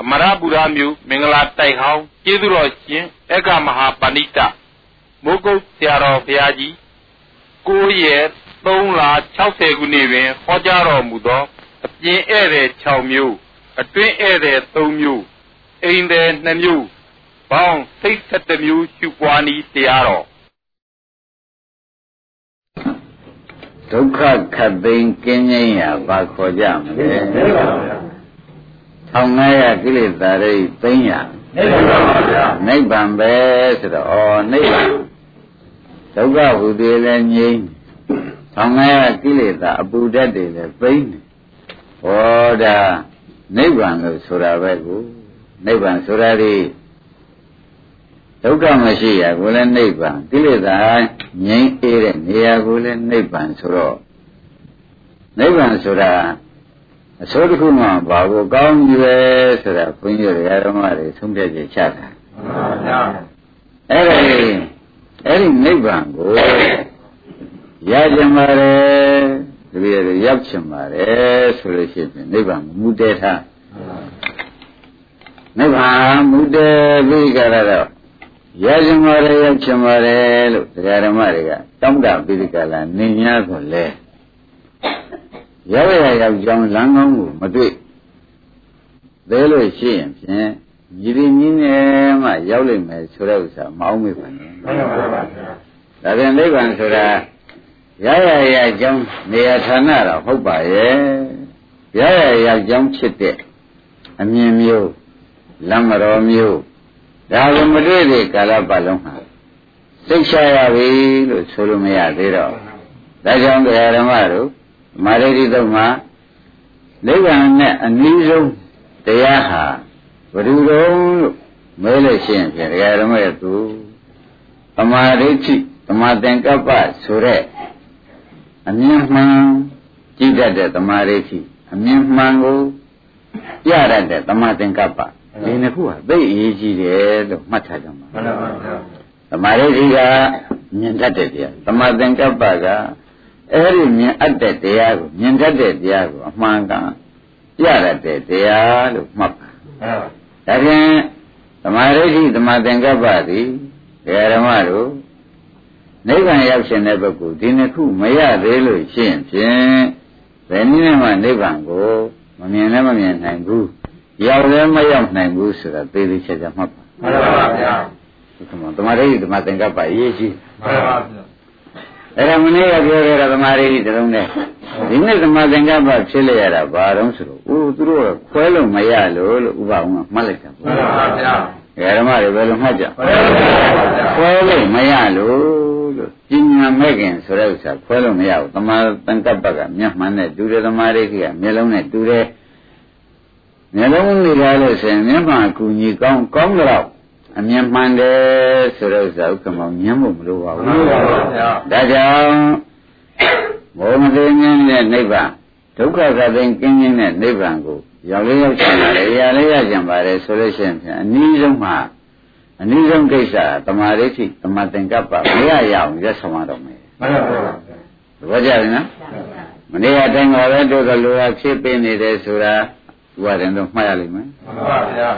အမရပူရမြို့မင်္ဂလာတိုက်ဟောင်းကျေးဇူးတော်ရှင်အေကမဟာပဏိတမိုးကုတ်ဆရာတော်ဘုရားကြီး9ရက်3လ60ခုနှစ်တွင်ဟောကြားတော်မူသောအပြင်ဧည့်သည်6မျိုးအတွင်းဧည့်သည်3မျိုးအိမ်သည်2မျိုးပေါင်းစိတ်7မျိုးရှုပွားနည်းတရားတော်ဒုက္ခခတ်သိမ်းကင်းငြိမ်းရာဘာခေါ်ကြမလဲ 1500ကိလေသာတွေသိမ်းရနိဗ္ဗာန်ပဲဆိုတော့ဩနိဗ္ဗာန်ဒုက္ခဟူသေးလဲငြိမ်း1500ကိလေသာအပူဓာတ်တွေလည်းသိမ်းတယ်ဟောဒါနိဗ္ဗာန်လို့ဆိုတာပဲကိုနိဗ္ဗာန်ဆိုတာဒီဒုက္ခမရှိရကိုလည်းနိဗ္ဗာန်ကိလေသာငြိမ်းအေးတဲ့နေရာကိုလည်းနိဗ္ဗာန်ဆိုတော့နိဗ္ဗာန်ဆိုတာ အစိုးတစ်ခုမှဘာကိုကောင်းပြီပဲဆိုတာဘုန်းကြီးတွေဓမ္မတွေသုံးဖြတ်ချက်ချတာမှန်ပါဗျာအဲ့ဒါအဲ့ဒီနိဗ္ဗာန်ကိုရကြပါတယ်တပည့်ရရောက်ချင်ပါတယ်ဆိုလို့ရှိရင်နိဗ္ဗာန်မူတည်ထားနိဗ္ဗာန်မူတည်ပြီးကြတော့ရကြမှာရရောက်ချင်ပါတယ်လို့တရားဓမ္မတွေကတောင်းတပြီးဒီကလာနေ냐ဆိုလဲ ရောက်ရရောက်ကြောင်းလမ်းကောင်းကိုမတွေ့သေးလို့ရှိရင်ဖြင့်ညီရင်းကြီးနဲ့မှရောက်လိမ့်မယ်ဆိုတဲ့ဥစ္စာမအောင်မေ့ပါနဲ့မှန်ပါပါဒါပြန်နိဗ္ဗာန်ဆိုတာရရရကြောင်းနေရာဌာနတော့ဟုတ်ပါရဲ့ရရရကြောင်းဖြစ်တဲ့အမြင်မျိုးလမ်းမတော်မျိုးဒါကမတွေ့တဲ့ကာလပတ်လုံးဟာသိချရပြီလို့ဆိုလို့မရသေးတော့ဒါကြောင့်တရားဓမ္မတို့ မာရိတိတုံမှာနိဗ္ဗာန်နဲ့အနည်းဆုံးတရားဟာဘယ်သူတုံးလို့မဲလို့ရှိရင်ဖြင့်တရားဓမ္မရဲ့သူသမာဓိဋ္ဌိသမာသင်္ကပ္ပဆိုတဲ့အမြင်မှန်ကြည့်တတ်တဲ့သမာဓိဋ္ဌိအမြင်မှန်ကိုပြရတဲ့သမာသင်္ကပ္ပဒီနှစ်ခုဟာသိအရေးကြီးတယ်လို့မှတ်ထားကြပါမှန်ပါဗျာသမာဓိကမြင်တတ်တဲ့တရားသမာသင်္ကပ္ပက အဲ့ဒီမြင်အပ်တဲ့တရားကိုမြင်တတ်တဲ့တရားကိုအမှန်ကန်ပြရတဲ့တရားလို့မှတ်ပါဒါဖြင့်သမာဓိသမာသင်္ကပ္ပသည်ဓမ္မတို့နိဗ္ဗာန်ရောက်ရှင်တဲ့ပုဂ္ဂိုလ်ဒီနှစ်ခုမရသေးလို့ရှိရင်ဖြင့်ဘယ်နည်းနဲ့မှနိဗ္ဗာန်ကိုမမြင်လည်းမမြင်နိုင်ဘူးရောက်လည်းမရောက်နိုင်ဘူးဆိုတာသေသေးချာချာမှတ်ပါမှန်ပါဗျာဒီမှာတမာရိဓမ္မသင်္ကပ္ပရေးရှိမှန်ပါဗျာ အဲ့ဒါမနေ့ကပြောခဲ့တာတမာရိတလုံးနဲ့ဒီနေ့သမာသင်္ကပ္ပဖြစ်လျက်ရတာဘာတော့ဆိုတော့အိုးသူတို့ကခွဲလို့မရလို့လို့ဥပအောင်ကမှတ်လိုက်တာမှန်ပါဗျာဓမ္မတွေဘယ်လိုမှတ်ကြခွဲလို့မရလို့လို့ပညာမဲ့ခင်ဆိုတဲ့ဥစ္စာခွဲလို့မရဘူးသမာသင်္ကပ္ပကမျက်မှန်တဲ့ဒုရသမာရိကမျက်လုံးနဲ့တူတယ်မျက်လုံးနေရလို့ဆိုရင်မျက်မှန်အကူကြီးကောင်းကောင်းတော့ အမြင်မှန်တယ်ဆိုတော့ဥစ္စာဥက္ကမောင်ညံ့ဖို့မလိုပါဘူးမှန်ပါဗျာဒါကြောင့်ဘောမသိဉာဏ်နဲ့နိဗ္ဗာန်ဒုက္ခသတိကင်းခြင်းနဲ့နိဗ္ဗာန်ကိုရောက်လေးရောက်ချင်ပါတယ်ရလေးရကြံပါတယ်ဆိုလို့ရှိရင်အနည်းဆုံးမှာအနည်းဆုံးကိစ္စသမာဓိဋ္ဌိသမာသင်္ကပ္ပမရရအောင်ရက်ဆောင်ရတော့မယ်မှန်ပါဗျာသဘောကျပြီနော်မနေ့ကအတိုင်းပါပဲတို့ကလိုရာဖြစ်ပေးနေတယ်ဆိုတာဥပါဒင်တော့မှတ်ရလိမ့်မယ်မှန်ပါဗျာ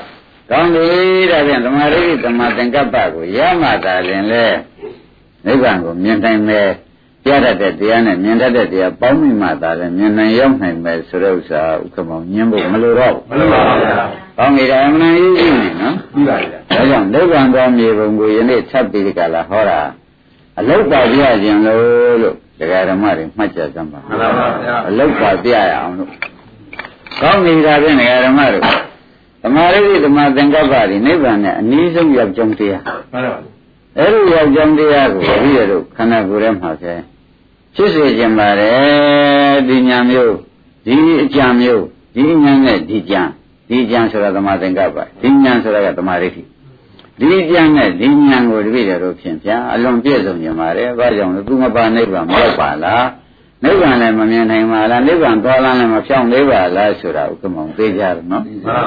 ကောင်းပြီဒါဖြင့်သမာဓိသမာသင်္ကပ္ပကိုရမှသာလင်လေနိဗ္ဗာန်ကိုမြင်နိုင်မယ်ပြတတ်တဲ့တရားနဲ့မြင်တတ်တဲ့တရားပေါင်းမိမှသာလည်းမြင်နိုင်ရောက်နိုင်မယ်ဆိုတဲ့ဥစ္စာဥက္ကမောင်ညင်းဖို့မလိုတော့ဘူးမလိုပါဘူးဗျာကောင်းပြီဒါအမှန်ကြီးကြီးနေနော်ပြီးပါဗျာဒါကြောင့်နိဗ္ဗာန်တော်မြေပုံကိုယနေ့ဆက်ပြီးဒီကလာဟောတာအလုတ်ပါပြခြင်းလို့လို့ဒကာဓမ္မတွေမှတ်ကြစမ်းပါမှန်ပါဗျာအလုတ်ပါပြရအောင်လို့ကောင်းနေတာဖြင့်ဒကာဓမ္မတို့ သမာဓိသမာသင်္ကပ္ပတွေနိဗ္ဗာန်နဲ့အနည်းဆုံးရောက်ကြုံတရားမှန်ပါအဲ့ဒီရောက်ကြောင်းတရားကိုဘုရားတို့ခန္ဓာကိုယ်ထဲမှာပဲဖြစ်စေခြင်းပါတယ်ဒီညာမျိုးဒီအကြံမျိုးဒီညာနဲ့ဒီကြံဒီကြံဆိုတာသမာသင်္ကပ္ပဒီညာဆိုတာကသမာဓိဋ္ဌိဒီကြံနဲ့ဒီညာကိုတပည့်တော်ဖြင့်ဗျာအလွန်ပြည့်စုံခြင်းပါတယ်ဘာကြောင့်လဲသူမပါနိဗ္ဗာန်မဟုတ်ပါလားနိဗ္ဗာန်လည်းမမြင်နိုင်ပါလားနိဗ္ဗာန်သွားလမ်းလည်းမဖြောင်းသေးပါလားဆိုတာဥက္ကမောင်သိကြတယ်နော်မှန်ပါ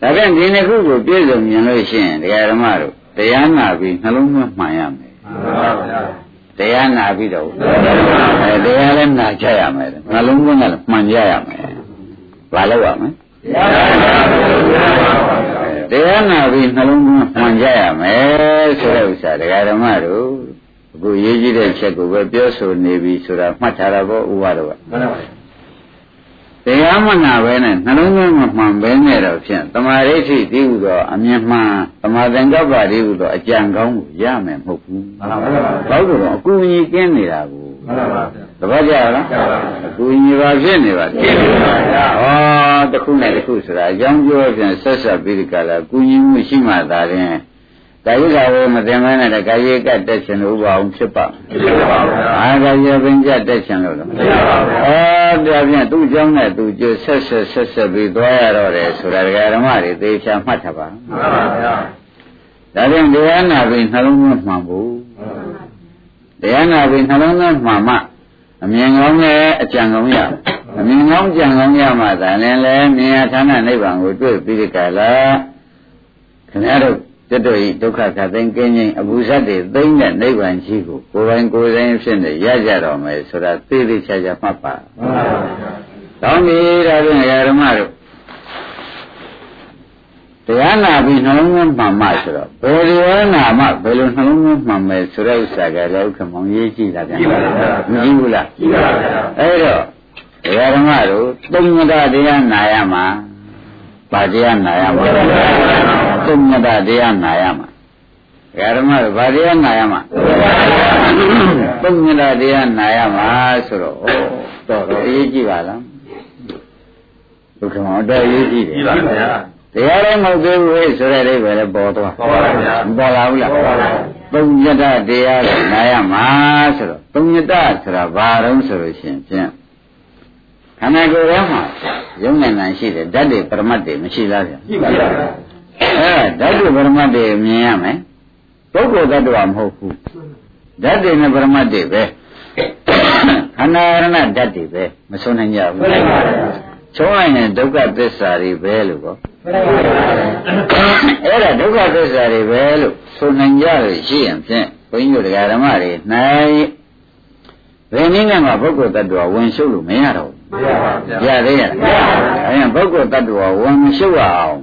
ဒါဖြင့်ဒီနှစ်ခုကိုပြည့်စုံမြင်လို့ရှိရင်တရားဓမ္မတို့တရားနာပြီးနှလုံးသွင်းမှန်ရမယ်မှန်ပါဗျာတရားနာပြီးတော့အဲတရားလည်းနာကြရမယ်နှလုံးသွင်းကလည်းမှန်ကြရမယ်ဘာလို့ရမလဲတရားနာပြီးနှလုံးသွင်းမှန်ကြရမယ်ဆိုတဲ့ဥစ္စာဒကာဓမ္မတို့အခုရေးကြည့်တဲ့ချက်ကိုပဲပြောဆိုနေပြီဆိုတာမှတ်ထားတာပေါ့ဥပါတော့ကမှန်ပါပါ တရားမနာပဲနဲ့နှလုံးသွင်းမမှန်ပဲနဲ့တော့ဖြင့်တမာရိဋ္ဌိတည်ဟူသောအမြင်မှန်တမာသင်္ကပ္ပတည်ဟူသောအကြံကောင်းကိုရမယ်မဟုတ်ဘူးမှန်ပါပါဘာလို့လဲအကူအညီကင်းနေတာကိုမှန်ပါပါတပတ်ကြလားအကူအညီပါဖြစ်နေပါကင်းနေပါဗျာဟောတစ်ခုနဲ့တစ်ခုဆိုတာအကြောင်းပြောပြန်ဆက်ဆက်ပြီးဒီကလာကူညီမှုရှိမှသာရင် ကာယကဝေမသိမဲနဲ့ကာယကတက်ရှင်လို့ဥပအောင်ဖြစ်ပါဖြစ်ပါဘူး။အာကာယပင်ကြတက်ရှင်လို့လားမဖြစ်ပါဘူး။အော်ဒါဖြင့်သူ့เจ้าနဲ့သူကျဆက်ဆက်ဆက်ဆက်ပြီးသွားရတော့တယ်ဆိုတာဒကာဓမ္မတွေသေချာမှတ်ထားပါမှန်ပါဗျာ။ဒါဖြင့်တရားနာပြီးနှလုံးသွင်းမှန်ဖို့တရားနာပြီးနှလုံးသွင်းမှန်မှအမြင်ကောင်းနဲ့အကြံကောင်းရအမြင်ကောင်းကြံကောင်းရမှသာလည်းမြင်ရဌာနနိဗ္ဗာန်ကိုတွေ့ပြီးဒီကလာခင်ဗျားတို့ တတ္တဤဒုက္ခခသိင်ကင်းခြင်းအဘူဇတ်တွေသိမ့်တဲ့နိဗ္ဗာန်ကြီးကိုကိုယ်ပိုင်ကိုယ်ဆိုင်ဖြစ်နေရကြတော့မယ်ဆိုတာသိသိချာချာမှတ်ပါမှန်ပါဗျာ။ကောင်းပြီဒါဖြင့်ဓမ္မတို့တရားနာပြီးနှလုံးသွင်းမှန်မှဆိုတော့ဘယ်လိုနာမှဘယ်လိုနှလုံးသွင်းမှန်မယ်ဆိုတဲ့ဥစ္စာကလည်းဥက္ကမောင်ရေးကြည့်တာဗျာ။မကြည့်ဘူးလား။ကြည့်ပါဗျာ။အဲ့တော့ဓမ္မတို့သုံးညတရားနာရမှာဗာတရားနာရမှာ သုံးညတတရားနာရမှာဓမ္မတို့ဗာတရားနာရမှာသုံးညတတရားနာရမှာဆိုတော့ဩတော်တော်အရေးကြီးပါလားဒုက္ခမောတော်အရေးကြီးတယ်ကြီးပါဗျာတရားလည်းမဟုတ်သေးဘူးဆိုတဲ့အိဗယ်လည်းပေါ်သွားပေါ်ပါဗျာပေါ်လာဘူးလားပေါ်ပါဗျာသုံးညတတရားကိုနာရမှာဆိုတော့သုံးညတဆိုတာဘာတုံးဆိုလို့ရှိရင်ဖြင့်ခန္ဓာကိုယ်ထဲမှာယုံနိုင်နိုင်ရှိတယ်ဓာတ်တွေပရမတ်တွေမရှိလားဗျာရှိပါဗျာ အဲဓာတ်တွေပရမတ်တွေမြင်ရမယ်ပုဂ္ဂိုလ်တ attva မဟုတ်ဘူးဓာတ်တွေနဲ့ပရမတ်တွေပဲခန္ဓာရဏဓာတ်တွေပဲမဆုံးနိုင်ကြဘူးချုံးလိုက်ရင်ဒုက္ခသစ္စာတွေပဲလို့ကောအဲ့ဒါဒုက္ခသစ္စာတွေပဲလို့ဆိုနိုင်ကြလို့ရှိရင်ဖြင့်ဘုန်းကြီးတို့ဓမ္မတွေနိုင်ဘယ်နည်းနဲ့မှပုဂ္ဂိုလ်တ attva ဝင်ရှုပ်လို့မရတော့ဘူးမရပါဘူးရသေးရဲ့အဲရင်ပုဂ္ဂိုလ်တ attva ဝင်မရှုပ်ရအောင်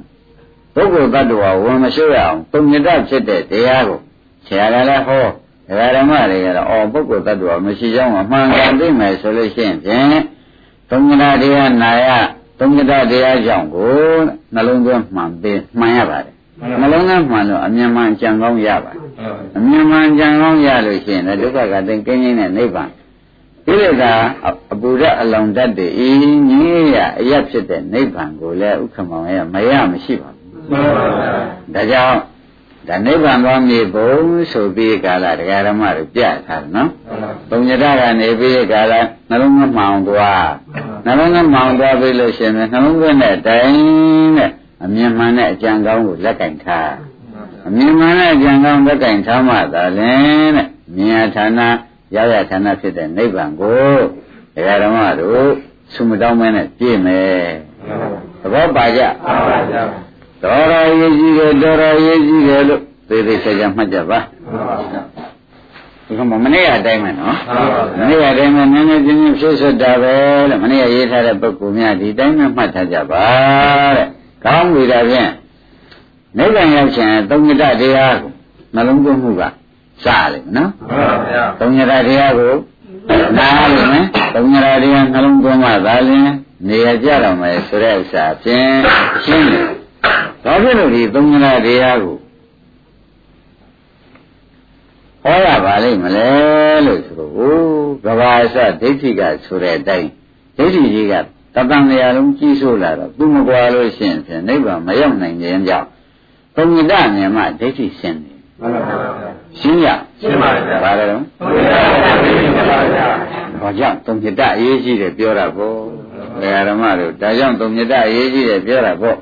ပုဂ္ဂိုလ်တ attva ဝင်မရှုပ်ရအောင်ပုံညတဖြစ်တဲ့တရားကိုဆရာကလည်းဟောဒကာဓမ္မတွေကတော့အော်ပုဂ္ဂိုလ်တ attva မရှိကြောင်းအမှန်ကန်သိမယ်ဆိုလို့ရှိရင်ဖြင့်သုံးညတတရားနာရသုံးညတတရားကြောင့်ကိုနှလုံးသွင်းမှန်ပြီးမှန်ရပါတယ်နှလုံးသားမှန်လို့အမြင်မှန်ကြံကောင်းရပါတယ်အမြင်မှန်ကြံကောင်းရလို့ရှိရင်လည်းဒုက္ခကသိကင်းခြင်းနဲ့နိဗ္ဗာန်ဒီလိုကအပူရအလောင်တတ်တဲ့ဤငင်းရအရဖြစ်တဲ့နိဗ္ဗာန်ကိုလည်းဥက္ကမောင်ရမရမရှိပါဘူး မှန်ပါဗျာဒါကြောင့်ဒါနိဗ္ဗာန်သွားမြေဘုံဆိုပြီးကာလတရားဓမ္မတို့ပြထားတယ်နော်ပုံညတကနေပြီးကာလနှလုံးသွင်းမှောင်သွားနှလုံးသွင်းမှောင်သွားပြီးလို့ရှိရင်နှလုံးသွင်းတဲ့အတိုင်းနဲ့အမြင်မှန်တဲ့အကြံကောင်းကိုလက်ကင်ထားအမြင်မှန်တဲ့အကြံကောင်းလက်ကင်ထားမှသာလင်တဲ့မြင်ရဌာနရောက်ရဌာနဖြစ်တဲ့နိဗ္ဗာန်ကိုဒကာဓမ္မတို့ဆုမတောင်းမဲနဲ့ပြည့်မယ်သဘောပါကြပါကြ တော်တော်ရေးကြည့်တယ်တော်တော်ရေးကြည့်တယ်လို့သေသေးချာချာမှတ်ကြပါဒီကမနေ့ကအတိုင်းပဲနော်မနေ့ကအတိုင်းပဲနည်းနည်းချင်းချင်းဖြည့်ဆွတ်တာပဲလို့မနေ့ကရေးထားတဲ့ပုဂ္ဂိုလ်များဒီတိုင်းပဲမှတ်ထားကြပါတဲ့ကောင်းပြီဒါဖြင့်နိဗ္ဗာန်ရောက်ခြင်းသုံးညတတရားကိုနှလုံးသွင်းမှုကစလိမ့်နော်မှန်ပါဗျာသုံးညတတရားကိုနားလိမ့်မယ်သုံးညတတရားနှလုံးသွင်းမှသာလျှင်နေရကြတော့မယ်ဆိုတဲ့ဥစ္စာဖြင့်ရှင်းတယ် ဒါဖြစ်လို့ဒီသုံးညတတရားကိုဟောရပါလိမ့်မလဲလို့ဆိုတော့ကဘာအစဒိဋ္ဌိကဆိုတဲ့အတိုင်းဒိဋ္ဌိကြီးကတတန်လျာလုံးကြီးဆိုးလာတော့သူမကွာလို့ရှိရင်ဖြင့်နိဗ္ဗာန်မရောက်နိုင်ခြင်းကြောင့်ဘုံညတမြင်မှဒိဋ္ဌိရှင်းတယ်မှန်ပါပါရှင်းရရှင်းပါဗျာဘာလဲတော့ဘာကြောင့်သုံးညတအရေးကြီးတယ်ပြောတာပေါ့ဒကာဓမ္မတို့ဒါကြောင့်သုံးညတအရေးကြီးတယ်ပြောတာပေါ့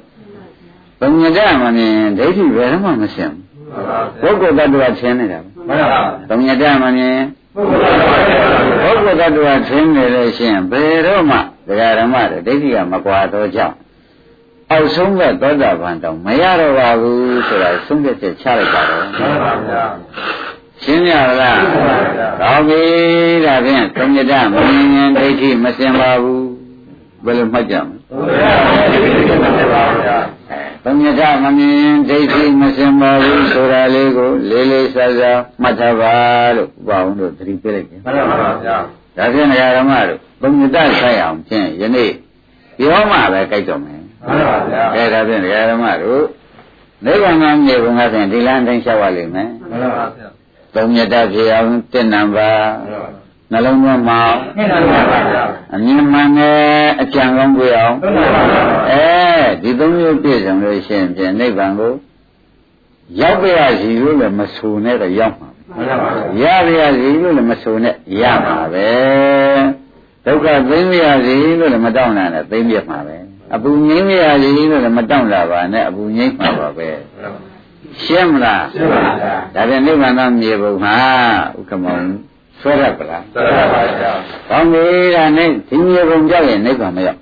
သုံးညတမမြင်ဒိဋ္ဌိဘယ်တော့မှမရှင်းဘူးပုဂ္ဂိုလ်တ attva ရှင်းနေတာမှန်ပါပါသုံးညတမမြင်ပုဂ္ဂိုလ်တ attva ရှင်းနေလို့ရှိရင်ဘယ်တော့မှဒကာဓမ္မတွေဒိဋ္ဌိကမကွာတော့ကြောင့်အောက်ဆုံးကသောတာပန်တောင်မရတော့ပါဘူးဆိုတာဆုံးဖြတ်ချက်ချလိုက်ပါတော့မှန်ပါဗျာရှင်းရလားမှန်ပါဗျာကောင်းပြီဒါဖြင့်သုံးညတမမြင်ရင်ဒိဋ္ဌိမစင်ပါဘူးဘယ်လိုမှတ်ကြမလဲသုံး ညတမမြင်ဒိဋ္ဌိမစင်ပါဘူးဆိုတာလေးကိုလေးလေးစားစားမှတ်ထားပါလို့ဥပအောင်တို့သတိပေးလိုက်တယ်မှန်ပါဗျာဒါဖြင့်နေရာဓမ္မတို့သုံးညတဆိုင်အောင်ဖြင့်ယနေ့ပြောမှပဲကြိုက်တော့မယ်မှန်ပါဗျာအဲဒါဖြင့်နေရာဓမ္မတို့နိဗ္ဗာန်မှာမြေပုံကဖြင့်ဒီလမ်းတိုင်းလျှောက်ရလိမ့်မယ်မှန်ပါဗျာသုံးညတဖြစ်အောင်တင့်နံပါနှ လုံးသွင်းမအောင်အမြင်မှန်နဲ့အကြံကောင်းကြအောင်အဲဒီသုံးမျိုးပြည့်စုံလို့ရှိရင်ပြန်နိဗ္ဗာန်ကိုရောက်ပြရစီလို့လည်းမဆိုနဲ့တော့ရောက်မှာရပြရစီလို့လည်းမဆိုနဲ့ရမှာပဲဒုက္ခသိမ့်ရစီလို့လည်းမတောင်းတာနဲ့သိမ့်ပြမှာပဲအပူငိမ့်ရစီလို့လည်းမတောင်းတာပါနဲ့အပူငိမ့်မှာပါပဲရှင်းမလားရှင်းပါဗျာဒါပြန်နိဗ္ဗာန်သောမြေပုံမှာဥက္ကမောင် ဆွဲရပလားဆွဲရပါဗျာကောင်းပြီဒါနဲ့ဒီမြေပုံကြောက်ရင်နိဗ္ဗာန်မရောက်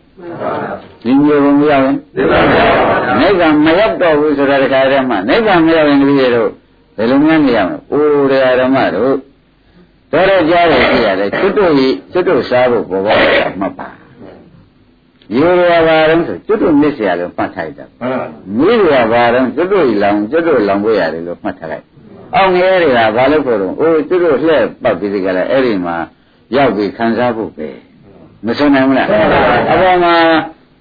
ဒီမြေပုံမရောက်ရင်နိဗ္ဗာန်မရောက်နိဗ္ဗာန်မရောက်တော့ဘူးဆိုတာတခါတည်းမှနိဗ္ဗာန်မရောက်ရင်တပည့်တို့ဘယ်လိုများနေရမလဲအိုးတရားဓမ္မတို့တော်တော်ကြားရကြရတယ်ကျွတ်တို့ဤကျွတ်တို့စားဖို့ဘောဘောမှတ်ပါရေရပါတော့ဆိုကျွတ်တို့မြစ်เสียလို့မှတ်ထားလိုက်တာမိရပါတော့ကျွတ်တို့ဤလောင်ကျွတ်တို့လောင်ဖို့ရတယ်လို့မှတ်ထားလိုက် အောင်ငယ်တွေကဘာလို့ခေါ်တော့အိုးကျွတ်တို့လှည့်ပတ်ပြီးဒီကလည်းအဲ့ဒီမှာရောက်ပြီးခံစားဖို့ပဲမဆုံးနိုင်ဘူးလားအပေါ်မှာ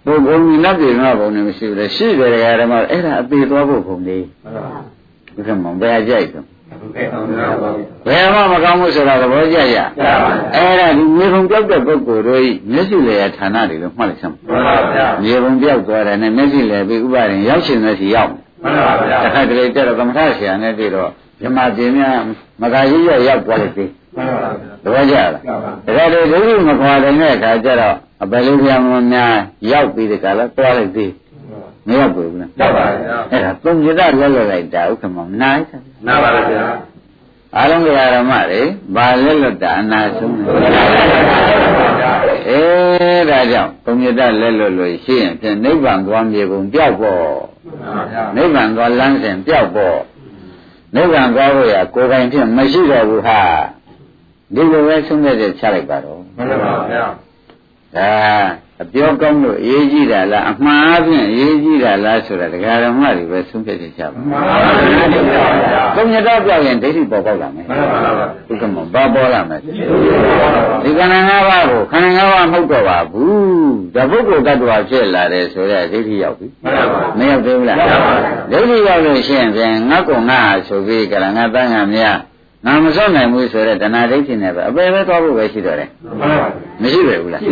ဘုံဘုံကြီးလက်ပြေငါဘုံနေမရှိဘူးလေရှိတယ်ဓမ္မအဲ့ဒါအသေးသွားဖို့ဘုံလေးဘုရားမောင်ဘယ်အကြိုက်တော့ဘယ်မှမကောင်းဘူးဆိုတာသဘောကျရအဲ့ဒါဒီမြေပုံပြောက်တဲ့ပုဂ္ဂိုလ်တို့မျက်စိလေဌာနတွေလို့မှတ်လိုက်စမ်းမြေပုံပြောက်သွားတယ်နဲ့မျက်စိလေပြီးဥပါရင်ရောက်ရှင်တဲ့စီရောက်မှန်ပါဗျာတခါတလေတက်တော့ကမ္မထဆရာနဲ့တွေ့တော့ မြမပြင်းများမကကြီးရရောက်သွားလိုက်ပြီမှန်ပါဗျာသဘောကျလားဒါကြလေဒုက္ခမခွာတဲ့အခါကျတော့အပယ်လေးပြောင်းများရောက်ပြီးဒီကလာသွားလိုက်သေးမရောက်ဘူးလားရောက်ပါဗျာအဲ့ဒါသုံးကြလက်လွတ်လိုက်တာဥက္ကမနားနားပါဗျာအားလုံးကြရမတွေဘာလက်လွတ်တာအနာဆုံးလဲအေးဒါကြောင့်သုံးကြလက်လွတ်လို့ရှိရင်ဖြင့်နိဗ္ဗာန်သွားမြေပုံပြောက်ပေါ့နိဗ္ဗာန်သွားလမ်းစဉ်ပြောက်ပေါ့ နိဗ္ဗာန်သွားဖို့ရကိုယ်ပိုင်ဖြင့်မရှိတော့ဘူးဟာဒီလိုပဲဆုံးဖြတ်ချက်ချလိုက်ပါတော့မှန်ပါဗျာဒါ အပြောကောင်းလို့အရေးကြီးတာလားအမှားအပြင်အရေးကြီးတာလားဆိုတာဒကာရမတွေပဲဆုံးဖြတ်ကြပါမှန်ပါပါသုံးညတော့ပြောရင်ဒိဋ္ဌိပေါ်ပေါက်လာမယ်မှန်ပါပါဒီကမှာဘာပေါ်လာမလဲဒီခန္ဓာ၅ပါးကိုခန္ဓာ၅ပါးမဟုတ်တော့ပါဘူးဒါပုဂ္ဂိုလ်တ attva ဖြစ်လာတယ်ဆိုတော့ဒိဋ္ဌိရောက်ပြီမှန်ပါပါမရောက်သေးဘူးလားဒိဋ္ဌိရောက်လို့ရှိရင်ပြန်ငါ့ကိုငါ့ဟာဆိုပြီးကလည်းငါတန်းငါမြတ် ငါမစောင့်နိုင်ဘူးဆိုတော့တဏှာဒိဋ္ဌိနဲ့ပဲအပေပဲသွားဖို့ပဲရှိတော့တယ်မရှိပဲဘူးလား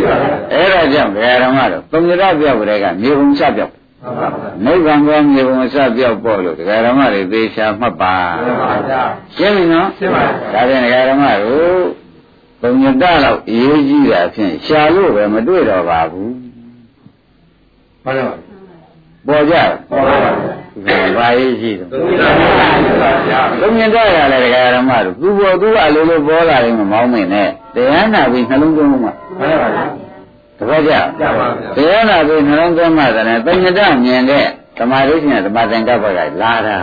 အဲ့ဒါကြောင့်ဘယ်ဓမ္မတော့သုံးရပြောက်တဲ့ကမြေပုံစပြောက်နိဗ္ဗာန်ကောမြေပုံစပြောက်ပေါ့လို့တရားဓမ္မတွေသေချာမှတ်ပါရှင်းပြီနော်ရှင်းပါဒါဖြင့်တရားဓမ္မတို့သုံးရတလောက်အရေးကြီးတာဖြင့်ရှာလို့ပဲမတွေ့တော့ပါဘူးမှန်ပါပေါ်ကြပေါ်ပါဘူး ဘာရေးရှိတော့သုံးမြင်တော့ရလဲတရားဓမ္မတို့သူပေါ်သူအလိုလိုပေါ်လာရင်မမောင်းမင်းနဲ့တရားနာပြီးနှလုံးသွင်းမှမှန်ပါပါတပည့်ကြတရားနာပြီးနှလုံးသွင်းမှသာနဲ့သုံးမြင်တော့မြင်တဲ့ သမာဓိရှင်သမာသင်္ကပ္ပကလာတာ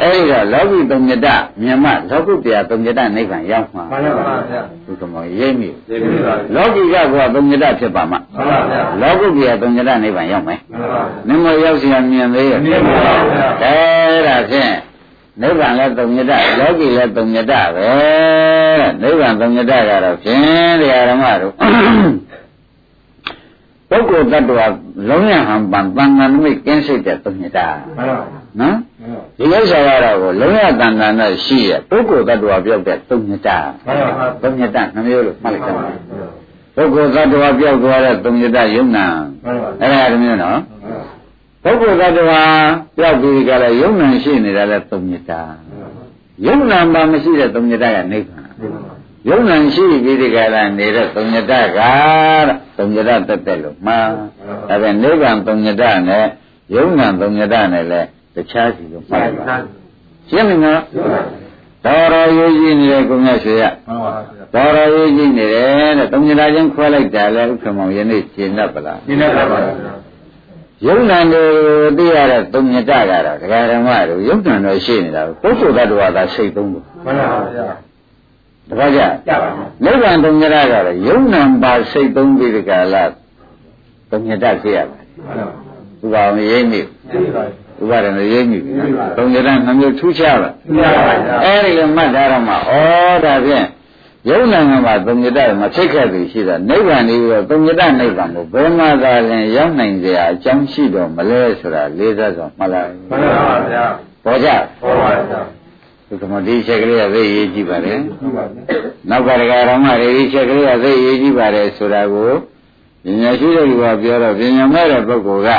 အဲ့ဒီတော့လောကီသုံးမြတ်မြင်မှလောကုတ္တရာသုံးမြတ်နိဗ္ဗာန်ရောက်မှာမှန်ပါဗျာသူကမောရိပ်မိရိပ်မိပါလောကီကကသုံးမြတ်ဖြစ်ပါမှမှန်ပါဗျာလောကုတ္တရာသုံးမြတ်နိဗ္ဗာန်ရောက်မယ်မှန်ပါနမရောက်စီမြင်သေးရဲ့မြင်ပါဗျာအဲဒါဖြင့်နိဗ္ဗာန်လည်းသုံးမြတ်လောကီလည်းသုံးမြတ်ပဲနိဗ္ဗာန်သုံးမြတ်ကတော့ဖြင့်တရားဓမ္မတို့ ပုဂ္ဂိုလ်တ attva လုံးရဟံပံတန်ခါနမိတ်ကင်းစိတ်တဲ့သုံးညတာနော်ဒီဥစ္စာကတော့ကိုလုံးရတန်ခါနဲ့ရှိရပုဂ္ဂိုလ်တ attva ပြောက်တဲ့သုံးညတာသုံးညတာနှမျိုးလို့မှတ်လိုက်ကြပါပုဂ္ဂိုလ်တ attva ပြောက်သွားတဲ့သုံးညတာယုံနာအဲ့ဒါတမျိုးနော်ပုဂ္ဂိုလ်တ attva ပြောက်ပြီးကြလဲယုံနာရှိနေတာလဲသုံးညတာယုံနာမှမရှိတဲ့သုံးညတာကနိဗ္ဗာန် ယုံနံရှိပြီးဒီကလာနေတဲ့သုံးညတကတဲ့သုံးညတတက်တက်လို့မှန်ဒါပြန်နိဗ္ဗာန်သုံးညတနဲ့ယုံနံသုံးညတနဲ့လည်းတခြားစီလို့မှန်ပါရှင်းမလားတော်တော်ရေးကြည့်နေတယ်ကိုမြတ်ဆွေရတော်တော်ရေးကြည့်နေတယ်တဲ့သုံးညတချင်းခွဲလိုက်တာလဲဥက္ကမောင်ယနေ့ရှင်းတတ်ပလားရှင်းတတ်ပါပါယုံနံတွေသိရတဲ့သုံးညတကတော့ဒကာဓမ္မတို့ယုံနံတော့ရှိနေတာပုဂ္ဂိုလ်တ attva သာစိတ်သုံးလို့မှန်ပါဗျာ တပည့်ကြကြပါနိဗ္ဗာန်တုံညရကလည်းယုံနံပါစိတ်သုံးပြီးဒီကလာတုံညတဖြစ်ရပါတယ်မှန်ပါဘူးဘာမရိမ့်မိဥပါဒနာရိပ်မိပြီနော်သုံးညတနှမျိုးထူးခြားပါမှန်ပါဗျာအဲ့ဒီလိုမှတ်ထားတော့မှဩဒါဖြင့်ယုံနိုင်ငံမှာသုံးညတမဖြစ်ခဲ့ပြီရှိတာနိဗ္ဗာန်လေးတော့သုံးညတနိဗ္ဗာန်ကိုဘယ်မှာသာရင်ရောက်နိုင်ကြအကြောင်းရှိတော့မလဲဆိုတာလေးစားစွာမှတ်လိုက်မှန်ပါဗျာပေါ်ကြဟုတ်ပါဗျာ ဒီကမဒီချက်ကလေးကသိရေးကြည့်ပါလေဟုတ်ပါဗျာနောက်ကတကဓမ္မတွေဒီချက်ကလေးကသိရေးကြည့်ပါတယ်ဆိုတာကိုပညာရှိတဲ့လူကပြောတော့ပညာမဲ့တဲ့ပုဂ္ဂိုလ်က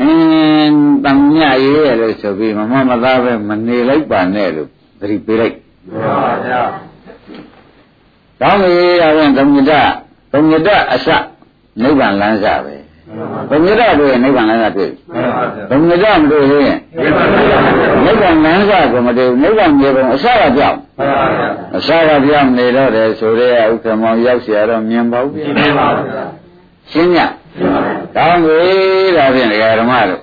အင်းတန်မြရေးရလို့ဆိုပြီးမမမသားပဲမနေလိုက်ပါနဲ့လို့သတိပေးလိုက်မှန်ပါဗျာကောင်းပြီဒါပြန်သုံးညတသုံးညတအစနိဗ္ဗာန်လမ်းစာပဲ သုံးညတတွေ့ရင်နိဗ္ဗာန်လမ်းစာတွေ့ မှန်ပါဗျာ သုံးညတမတွေ့ရင် မှန်ပါဗျာ နိဗ္ဗာန်လမ်းစာကိုမတွေ့ဘူးနိဗ္ဗာန်မြေပုံအစကပြောင်း မှန်ပါဗျာ အစကပြောင်းနေတော့တယ်ဆိုရဲဥက္ကမောင်ရောက်เสียတော့မြင်ပါဘူး ရှင်းပါဗျာ ရှင်းညကောင်းပြီဒါဖြင့်ဒကာဓမ္မတို့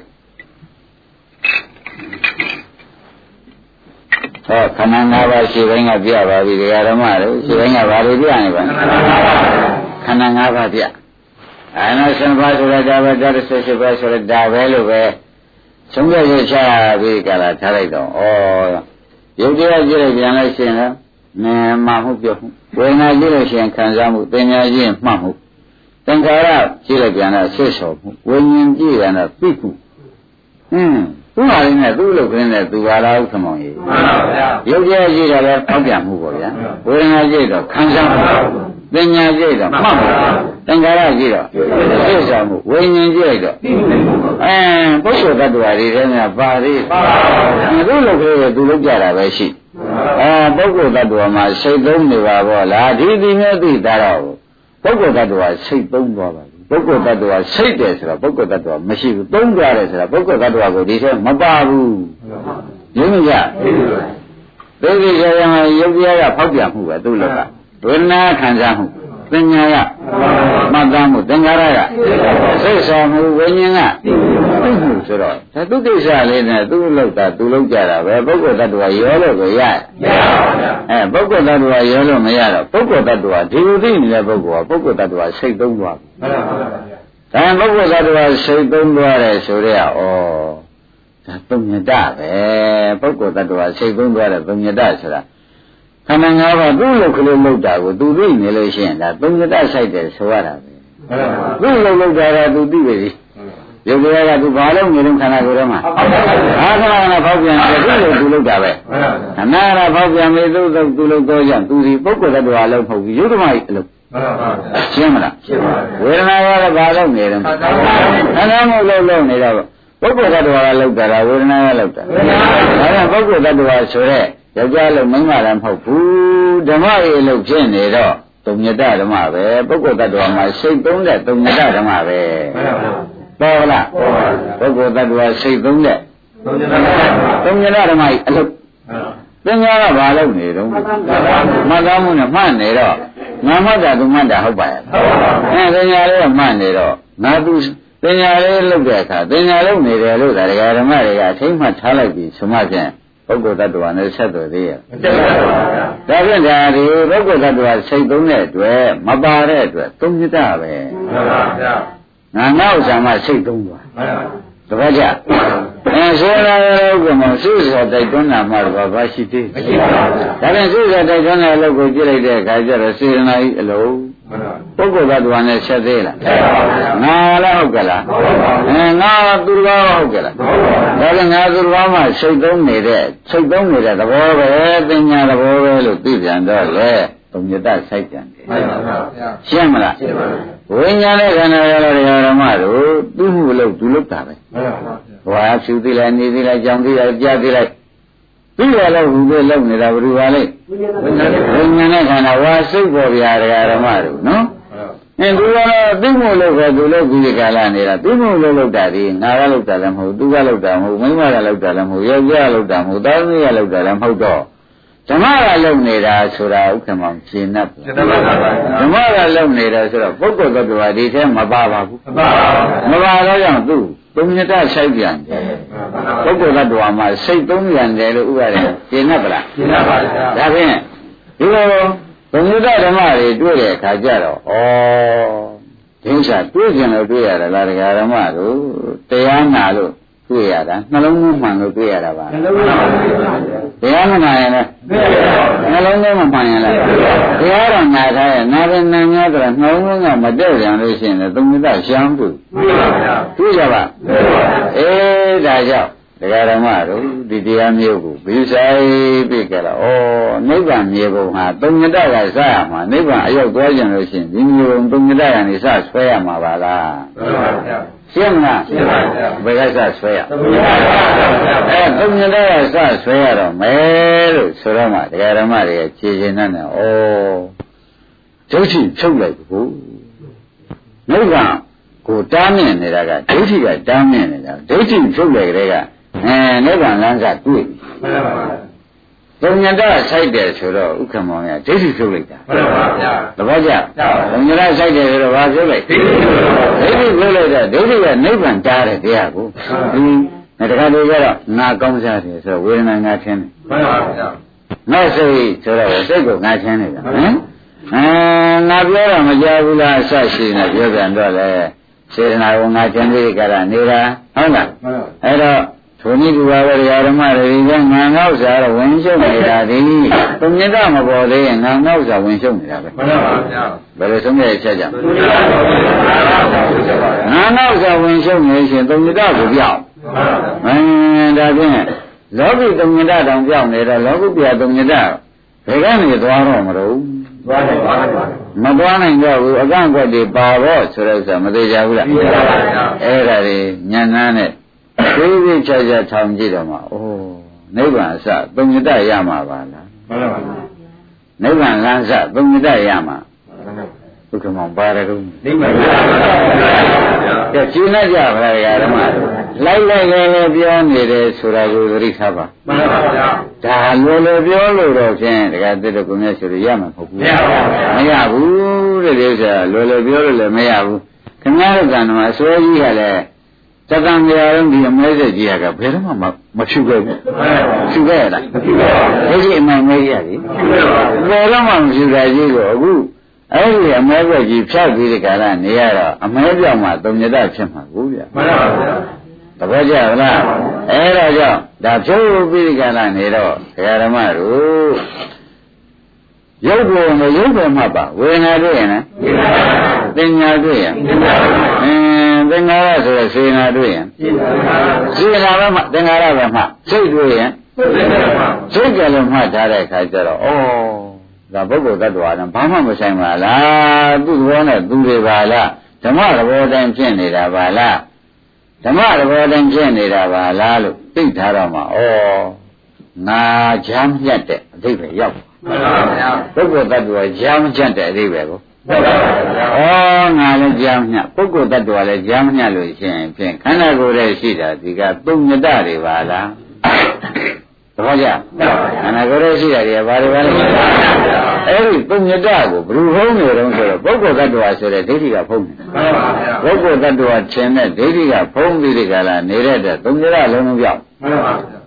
ဟောခန္ဓာ၅ပါးရှိပိုင်းကပြပါပြီဒကာဓမ္မတို့ရှိပိုင်းကဘာတွေပြနေပါလဲခန္ဓာ၅ပါးပြ အာနာစံပါဆိုတာဒါပဲဒါရဆက်ရှိပါဆိုတော့ဒါပဲလို့ပဲသုံးရရချပြီးကြလာထားလိုက်တော့ဩရုပ်တရားကြည့်လိုက်ပြန်လိုက်ရှင်လားမမှမှုပြောမှုဝေဒနာကြည့်လို့ရှင်ခံစားမှုပညာကြည့်မှတ်မှုသင်္ခါရကြည့်လိုက်ပြန်တော့ဆွဆော်မှုဝိညာဉ်ကြည့်ပြန်တော့သိမှုဟင်းသူ့ဟာလေးနဲ့သူ့လုပ်ခင်းနဲ့သူဟာလားဥက္ကမောင်ကြီးမှန်ပါဗျာရုပ်တရားကြည့်တော့လည်းပေါက်ပြန်မှုပေါ့ဗျာဝေဒနာကြည့်တော့ခံစားမှု ပညာကြည့်တော့မှတ်မှုသင်္ခါရကြည့်တော့ဆွဆော်မှုဝိညာဉ်ကြည့်တော့အဲပုဂ္ဂိုလ်တ attva တွေထဲမှာပါသေးသူ့လုပ်ခင်းရဲ့သူလုပ်ကြတာပဲရှိအဲပုဂ္ဂိုလ်တ attva မှာစိတ်သုံးနေပါဘောလားဒီဒီမျိုးသိတာတော့ပုဂ္ဂိုလ်တ attva စိတ်သုံးသွားပါပုဂ္ဂိုလ်တ attva စိတ်တယ်ဆိုတော့ပုဂ္ဂိုလ်တ attva မရှိဘူးသုံးကြတယ်ဆိုတော့ပုဂ္ဂိုလ်တ attva ကိုဒီထဲမပါဘူးရင်းမကြသိသိကြရမှာယုတ်တရားကဖောက်ပြန်မှုပဲသူ့လောက ဝေဒနာခံစားမှုပညာကမှတ်သားမှုသင်္ခါရကစိတ်ဆောင်မှုဝိညာဉ်ကသိမှုဆိုတော့ဒါသူကိစ္စလေးနဲ့သူ့လောက်တာသူလောက်ကြတာပဲပုဂ္ဂိုလ်တ attva ရောလို့ကိုရမရပါဗျာအဲပုဂ္ဂိုလ်တ attva ရောလို့မရတော့ပုဂ္ဂိုလ်တ attva ဒီလိုသိနေတဲ့ပုဂ္ဂိုလ်ကပုဂ္ဂိုလ်တ attva စိတ်သုံးသွားပြီမှန်ပါဗျာဒါပုဂ္ဂိုလ်သတ္တဝါစိတ်သုံးသွားတယ်ဆိုတော့ဩဒါသုံးညတပဲပုဂ္ဂိုလ်သတ္တဝါစိတ်သုံးသွားတယ်သုံးညတဆိုတာ ခန္ဓာ၅ပါးသူ့လုတ်ကလေးလုတ်တာကိုသူသိနေလို့ရှိရင်ဒါသုံးညတဆိုင်တယ်ဆိုရတာပဲမှန်ပါဗျာသူ့လုတ်လုတ်တာကသူသိပြီရုပ်တရားကသူဘာလို့နေလုံးခန္ဓာကိုယ်ထဲမှာအာခဏခဏဖောက်ပြန်တယ်သူ့လုတ်သူလုတ်တာပဲမှန်ပါဗျာခဏခဏဖောက်ပြန်ပြီသူ့လုတ်သူလုတ်တော့ကြောင့်သူဒီပုဂ္ဂိုလ်သတ္တဝါလုံးမဟုတ်ဘူးယုဒ္ဓမကြီးအလုပ်မှန်ပါဗျာရှင်းမလားရှင်းပါဗျာဝေဒနာကလည်းဘာလို့နေတယ်ခန္ဓာမို့လို့လို့နေတော့ပုဂ္ဂိုလ်တ attva ကလောက်တာလားဝေဒနာကလောက်တာဒါကပုဂ္ဂိုလ်တ attva ဆိုတဲ့ ယောက်ျားလုံးမိန်းမလည်းမဟုတ်ဘူးဓမ္မရဲ့အလုပ်ဖြစ်နေတော့တုံညတဓမ္မပဲပုဂ္ဂိုလ်တ attva မှာစိတ်သုံးတဲ့တုံညတဓမ္မပဲမှန်ပါဗျာပေါ်လားဟုတ်ပါဗျာပုဂ္ဂိုလ်တ attva စိတ်သုံးတဲ့သုံးညပါဗျာတုံညတဓမ္မကြီးအလုပ်ပညာကဘာလုပ်နေတော့မှတ်သားမှုနဲ့မှတ်နေတော့ငါမှတ်တာသူမှတ်တာဟုတ်ပါရဲ့အဲပညာလေးကမှတ်နေတော့ငါသူပညာလေးလုပ်တဲ့အခါပညာလုပ်နေတယ်လို့ဒါဒကာဓမ္မတွေကအထိမ့်မှတ်ထားလိုက်ပြီဆိုမှဖြင့် ပုဂ္ဂိုလ်တ attva နဲ့ဆက်သွယ်သေးရဲ့မတက်ပါဗျာဒါဖြင့်ဒါဒီပုဂ္ဂိုလ်တ attva စိတ်သုံးတဲ့အတွက်မပါတဲ့အတွက်သုံးညတပဲမှန်ပါဗျာငါငါဥစ္စာမှစိတ်သုံးသွားမှန်ပါတပတ်ကြအဲဆိုလာရောကမှစိတ်စောတိုက်တွန်းတာမှတော့ဘာရှိသေးမရှိပါဘူးဗျာဒါဖြင့်စိတ်စောတိုက်တွန်းတဲ့အလုပ်ကိုကြည့်လိုက်တဲ့အခါကျတော့စေရနာကြီးအလုံးမှန် ပါပုဂ္ဂိုလ်တ attva နဲ့ဆက်သေးလားတက်ပါဗျာငါလည်းဟုတ်ကလားဟုတ်ပါဘူးအဲငါသူတော်ဘာဟုတ်ကလားဟုတ်ပါဘူးဒါလည်းငါသူတော်ဘာမှစိတ်သုံးနေတဲ့စိတ်သုံးနေတဲ့သဘောပဲပညာသဘောပဲလို့သိပြန်တော့လေဘုံညတစိုက်ပြန်တယ်မှန်ပါဗျာရှင်းမလားရှင်းပါဗျာဝိညာဉ်နဲ့ခန္ဓာရတော်ဓမ္မတို့သူ့မှုလို့သူလုပ်တာပဲမှန်ပါဗျာဘဝဖြူသိလိုက်နေသိလိုက်ကြောင်သိလိုက်ကြားသိလိုက် ပြီးရလို့ဟူပဲလုပ်နေတာဘယ်လိုပါလဲဝိညာဉ်နဲ့ဝိညာဉ်နဲ့ခန္ဓာဝါစိတ်ပေါ်ဗျာဓမ္မတို့နော်အင်းသူကတော့သူ့မို့လို့ပဲသူလို့ဒီကာလနေတာသူ့မို့လို့လောက်တာဒီငါကလောက်တာလည်းမဟုတ်သူကလောက်တာမဟုတ်မိန်းမကလောက်တာလည်းမဟုတ်ယောက်ျားလောက်တာမဟုတ်သားသမီးကလောက်တာလည်းမဟုတ်တော့ဓမ္မကလုံနေတာဆိုတာဥက္ကမောင်ရှင်း납ရှင်းပါဗျာဓမ္မကလုံနေတာဆိုတော့ပုဂ္ဂိုလ်သတ္တဝါဒီထဲမပါပါဘူးမှန်ပါဗျာမပါတော့ကြောင့်သူ သုံးညတဆိုင်ပြန်တယ်ပုဂ္ဂိုလ်သတ္တဝါမှာစိတ်သုံးပြန်တယ်လို့ဥပါရတယ်ရှင်း납ပလားရှင်းပါဗျာဒါဖြင့်ဒီလိုဘုံညတဓမ္မတွေတွေ့တဲ့အခါကျတော့ဩဒီဥစ္စာတွေ့ကြလို့တွေ့ရတယ်လားဒကာဓမ္မတို့တရားနာလို့ တွေ့ရတာနှလုံးသွင်းမှန်လို့တွေ့ရတာပါနှလုံးသွင်းပါဗျာတရားမနာရင်လည်းနှလုံးသွင်းမမှန်ရင်လည်းတရားတော်နာထားရဲ့နာရင်နာများတော့နှလုံးသွင်းကမတည့်ကြလို့ရှိရင်လည်းသုံးမိတရှမ်းဘူးမှန်ပါဗျာတွေ့ကြပါအေးဒါကြောင့်တရားဓမ္မတို့ဒီတရားမျိုးကိုဘိဆိုင်ပြီးကြတော့ဩနိဗ္ဗာန်မြေပုံဟာသုံးမြတ်ကစရမှာနိဗ္ဗာန်အရောက်သွားကြလို့ရှိရင်ဒီမြေပုံသုံးမြတ်ကနေစဆွဲရမှာပါလားမှန်ပါဗျာ ရှင်းမလားရှင်းပါဗျာဘယ်ကစဆွဲရသမီးပါဗျာအဲသုံးမြတ်ကစဆွဲရတော့မယ်လို့ဆိုတော့မှတရားဓမ္မတွေခြေရှင်နဲ့ဩဒုဋ္ဌိဖြုတ်လိုက်ဘူးနိဗ္ဗာန်ကိုတားမြင်နေတာကဒုဋ္ဌိကတားမြင်နေတာဒုဋ္ဌိဖြုတ်လိုက်တဲ့ကအဲနိဗ္ဗာန်လမ်းကတွေ့ပြီမှန်ပါဗျာ သုံးညတဆိုင်တယ်ဆိုတော့ဥက္ကမောင်ကဒိဋ္ဌိဖြုတ်လိုက်တာမှန်ပါဗျာသဘောကျသုံးညတဆိုင်တယ်ဆိုတော့ဘာဖြုတ်လိုက်ဒိဋ္ဌိဖြုတ်လိုက်တာဒိဋ္ဌိကနိဗ္ဗာန်တားတဲ့တရားကိုဒီတခါတည်းကျတော့ငါကောင်းစားတယ်ဆိုတော့ဝေဒနာငါထင်းတယ်မှန်ပါဗျာနောက်စိတ်ဆိုတော့စိတ်ကိုငါထင်းနေတာဟမ်အဲငါပြောတာမကြားဘူးလားအဆရှိနေပြောပြန်တော့လေစေတနာကိုငါထင်းပြီးကြတာနေတာဟုတ်လားမှန်ပါအဲ့တော့ ဘုန်းကြီးကဘာဝရဓမ္မတွေကငါငေါ့စားတော့ဝင်ရှုပ်နေတာဒီသူမြတ်တမပေါ်သေးရင်ငါငေါ့စားဝင်ရှုပ်နေတာပဲမှန်ပါဗျာဘယ်လိုဆုံးဖြတ်ချက်ကြငါသူများတော်ကိုဆက်ပါပါဘုရားပါဗျာငေါ့စားဝင်ရှုပ်နေရှင်သူမြတ်တကိုပြောင်းမှန်ပါဗျာအင်းဒါဖြင့်လောကီသူမြတ်တတောင်ပြောင်းနေတော့လောကုပြသူမြတ်တဘယ်ကနေသွားတော့မလို့သွားတယ်ပါဗျာမသွားနိုင်တော့ဘူးအကန့်အကွက်တွေပါတော့ဆိုတော့ဆိုမသေးကြဘူးလားသိပါပါဗျာအဲ့ဒါတွေညံနှန်းနဲ့ သေးသေးချာချာထောင်ကြည့်တော့မှအိုးနိဗ္ဗာန်အစသုံးမြတ်ရမှာပါလားမှန်ပါဗျာနိဗ္ဗာန်လမ်းစသုံးမြတ်ရမှာဘုက္ကမောင်ပါရကုန်းနိဗ္ဗာန်ပါဗျာကဲရှင်းလိုက်ကြပါလားဓမ္မလိုက်လိုက်လည်းလည်းပြောနေတယ်ဆိုတာကိုသတိထားပါမှန်ပါဗျာဒါလိုလိုပြောလို့တော့ဖြင့်တကယ်တည်းကကိုမြတ်ဆိုရရမှာမဟုတ်ဘူးမရပါဘူးမရဘူးတဲ့ဒီဥစ္စာလိုလိုပြောလို့လည်းမရဘူးခင်ဗျားတို့ကံတော်အစိုးကြီးကလည်း တက္ကံကြရုံဒီအမဲဆက်ကြီးကဘယ်တော့မှမဖြူခဲ့ဘူးဖြူခဲ့ရလားမရှိပါဘူးဒီကြီးအမှန်မဲကြီးရတယ်ရှိပါပါဘယ်တော့မှမဖြူတာကြီးကိုအခုအဲ့ဒီအမဲကွက်ကြီးဖြောက်ပြီးဒီကရနေရတော့အမဲပြောင်းမှသုံးညတဖြစ်မှာကိုဗျာမှန်ပါဗျာတပည့်ကြဗလားအဲ့ဒါကြောင့်ဒါဖြုတ်ပြီးဒီကရနေတော့ဘုရားဓမ္မတို့ရုပ်ကိုမရုပ်ပဲမှတ်ပါဝေဒနာတွေ့ရင်လည်းသင်ညာတွေ့ရင်အင်း သင်္ခါရဆိုရစေနာတွေ့ရင်စေနာပဲမှသင်္ခါရပဲမှစိတ်တွေ့ရင်စိတ်ကြလည်းမှတ်ထားတဲ့အခါကျတော့ဩဒါပုဂ္ဂိုလ်တ attva နဲ့ဘာမှမဆိုင်ပါလားသူ့ဘောနဲ့သူတွေပါလားဓမ္မသဘောတိုင်းဖြစ်နေတာပါလားဓမ္မသဘောတိုင်းဖြစ်နေတာပါလားလို့သိထားတော့မှဩငါချမ်းမြတ်တဲ့အဓိပ္ပာယ်ရောက်မှန်ပါဗျာပုဂ္ဂိုလ်တ attva ချမ်းမြတ်တဲ့အဓိပ္ပာယ်ကိုမှန်ပါဗျာ ဩငါလည်းကြားမြတ်ပုဂ္ဂိုလ်တ attva လည်းကြားမြတ်လို့ရှိရင်ဖြင့်ခန္ဓာကိုယ်ရဲ့ရှိတာဒီကသုံးညတတွေပါလားသဘောကျခန္ဓာကိုယ်ရဲ့ရှိတာတွေကဘာတွေပါလဲအဲ့ဒီသုံးညတကိုဘယ်လိုဖုံးနေတော့ဆိုတော့ပုဂ္ဂိုလ်တ attva ဆိုတဲ့ဒိဋ္ဌိကဖုံးနေတယ်မှန်ပါဗျာပုဂ္ဂိုလ်တ attva ထင်တဲ့ဒိဋ္ဌိကဖုံးပြီးဒီကလာနေတဲ့တဲ့သုံးညတလုံးလုံးပြောက်မှန်ပါဗျာ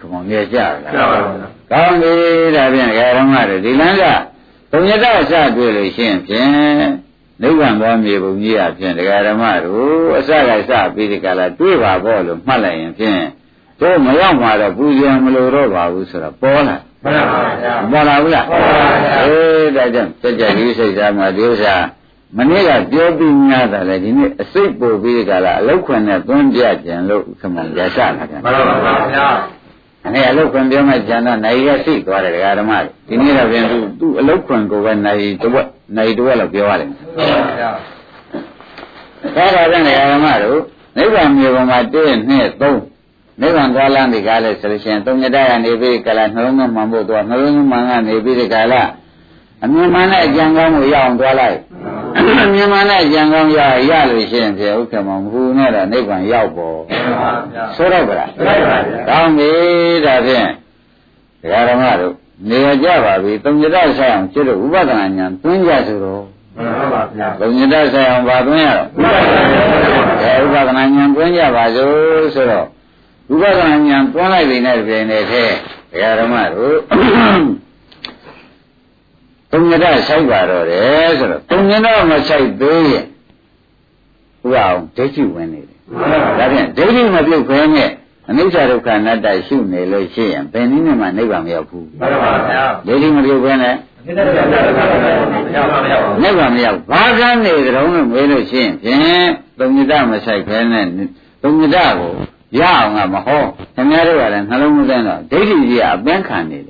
ဘုရားမြေကြလားမှန်ပါဗျာကောင်းပြီဒါဖြင့်ဓမ္မတွေဒီလမ်းက ဘုံညတအစတွေ့လို့ရှိရင်ဖြင့်နိဗ္ဗာန်ဘောမြေပုံကြီးအဖြစ်ဒကာဓမ္မတို့အစကစပြီးဒီကလာတွေ့ပါပေါ့လို့မှတ်လိုက်ရင်ဖြင့်တို့မရောက်မှာတော့ပူဇော်မလို့တော့ပါဘူးဆိုတော့ပေါ်လာမှန်ပါဗျာပေါ်လာဘူးလားပေါ်ပါဗျာအေးဒါကြောင့်စัจ जा ဒီစိတ်သားမှာဒီဥစ္စာမနေ့ကပြောပြီးများတာလေဒီနေ့အစိတ်ပို့ပြီးဒီကလာအလောက်ခွန်နဲ့သွန်းပြကြံလို့ခမရစလာကြမှန်ပါဗျာ အနေအလုတ်ခွန်ပြောမှကျန်တော့နိုင်ရရှိသွားတယ်ဒကာဓမ္မတွေဒီနေ့တော့ပြန်သူသူ့အလုတ်ခွန်ကိုပဲနိုင်တစ်ဝက်နိုင်တစ်ဝက်လောက်ပြောရတယ်မှန်ပါဗျာဒါတော့ပြန်ဒကာဓမ္မတို့နိဗ္ဗာန်မြေပေါ်မှာ1 2 3နိဗ္ဗာန်သွားလမ်းဒီကားလဲဆိုလို့ရှိရင်သုံးညတရနေပြီးကလာနှလုံးသွင်းမှန်ဖို့သွားနှလုံးသွင်းမှန်ကနေပြီးဒီကာလအမြင်မှန်တဲ့အကြံကောင်းကိုရအောင်သွားလိုက်အ မြင်မှန်တဲ့အကြံကောင်းရရလို့ရှိရင်ဖြင့်ဥက္ကမမဟူနဲ့တော့နိဗ္ဗာန်ရောက်ပေါ်မှန်ပါဗျာဆိုတော့ဗလားမှန်ပါဗျာကောင်းပြီဒါဖြင့်ဒကာဓမ္မတို့နေရကြပါပြီသုံးညတဆိုင်အောင်ကျွတ်ဥပဒနာညာသွင်းကြဆိုတော့မှန်ပါဗျာသုံးညတဆိုင်အောင်ပါသွင်းရတော့မှန်ပါဗျာအဲဥပဒနာညာသွင်းကြပါစို့ဆိုတော့ဥပဒနာညာသွင်းလိုက်ပြီနဲ့ပြင်နေတဲ့ဒကာဓမ္မတို့ သုံးညတဆိုင်ပါတော့တယ်ဆိုတော့သုံးညတမဆိုင်သေးရင်ဥပအောင်ဒိဋ္ဌိဝင်နေတယ်မှဒါဖြင့်ဒိဋ္ဌိမပြုတ်ခဲနဲ့အနိစ္စဒုက္ခအနတ္တရှုနေလို့ရှိရင်ဘယ်နည်းနဲ့မှနိဗ္ဗာန်မရောက်ဘူးမှန်ပါဗျာဒိဋ္ဌိမပြုတ်ခဲနဲ့ဒီတဲ့တဲ့တဲ့တဲ့ရောက်ပါမရောက်ပါနိဗ္ဗာန်မရောက်ဘာကန်းနေကြုံလို့မေးလို့ရှိရင်ဖြင့်သုံးညတမဆိုင်ခဲနဲ့သုံးညတကိုရအောင်ကမဟောခင်ဗျားတို့ကလည်းနှလုံးမသွင်းတော့ဒိဋ္ဌိကြီးကအပန်းခံနေတယ်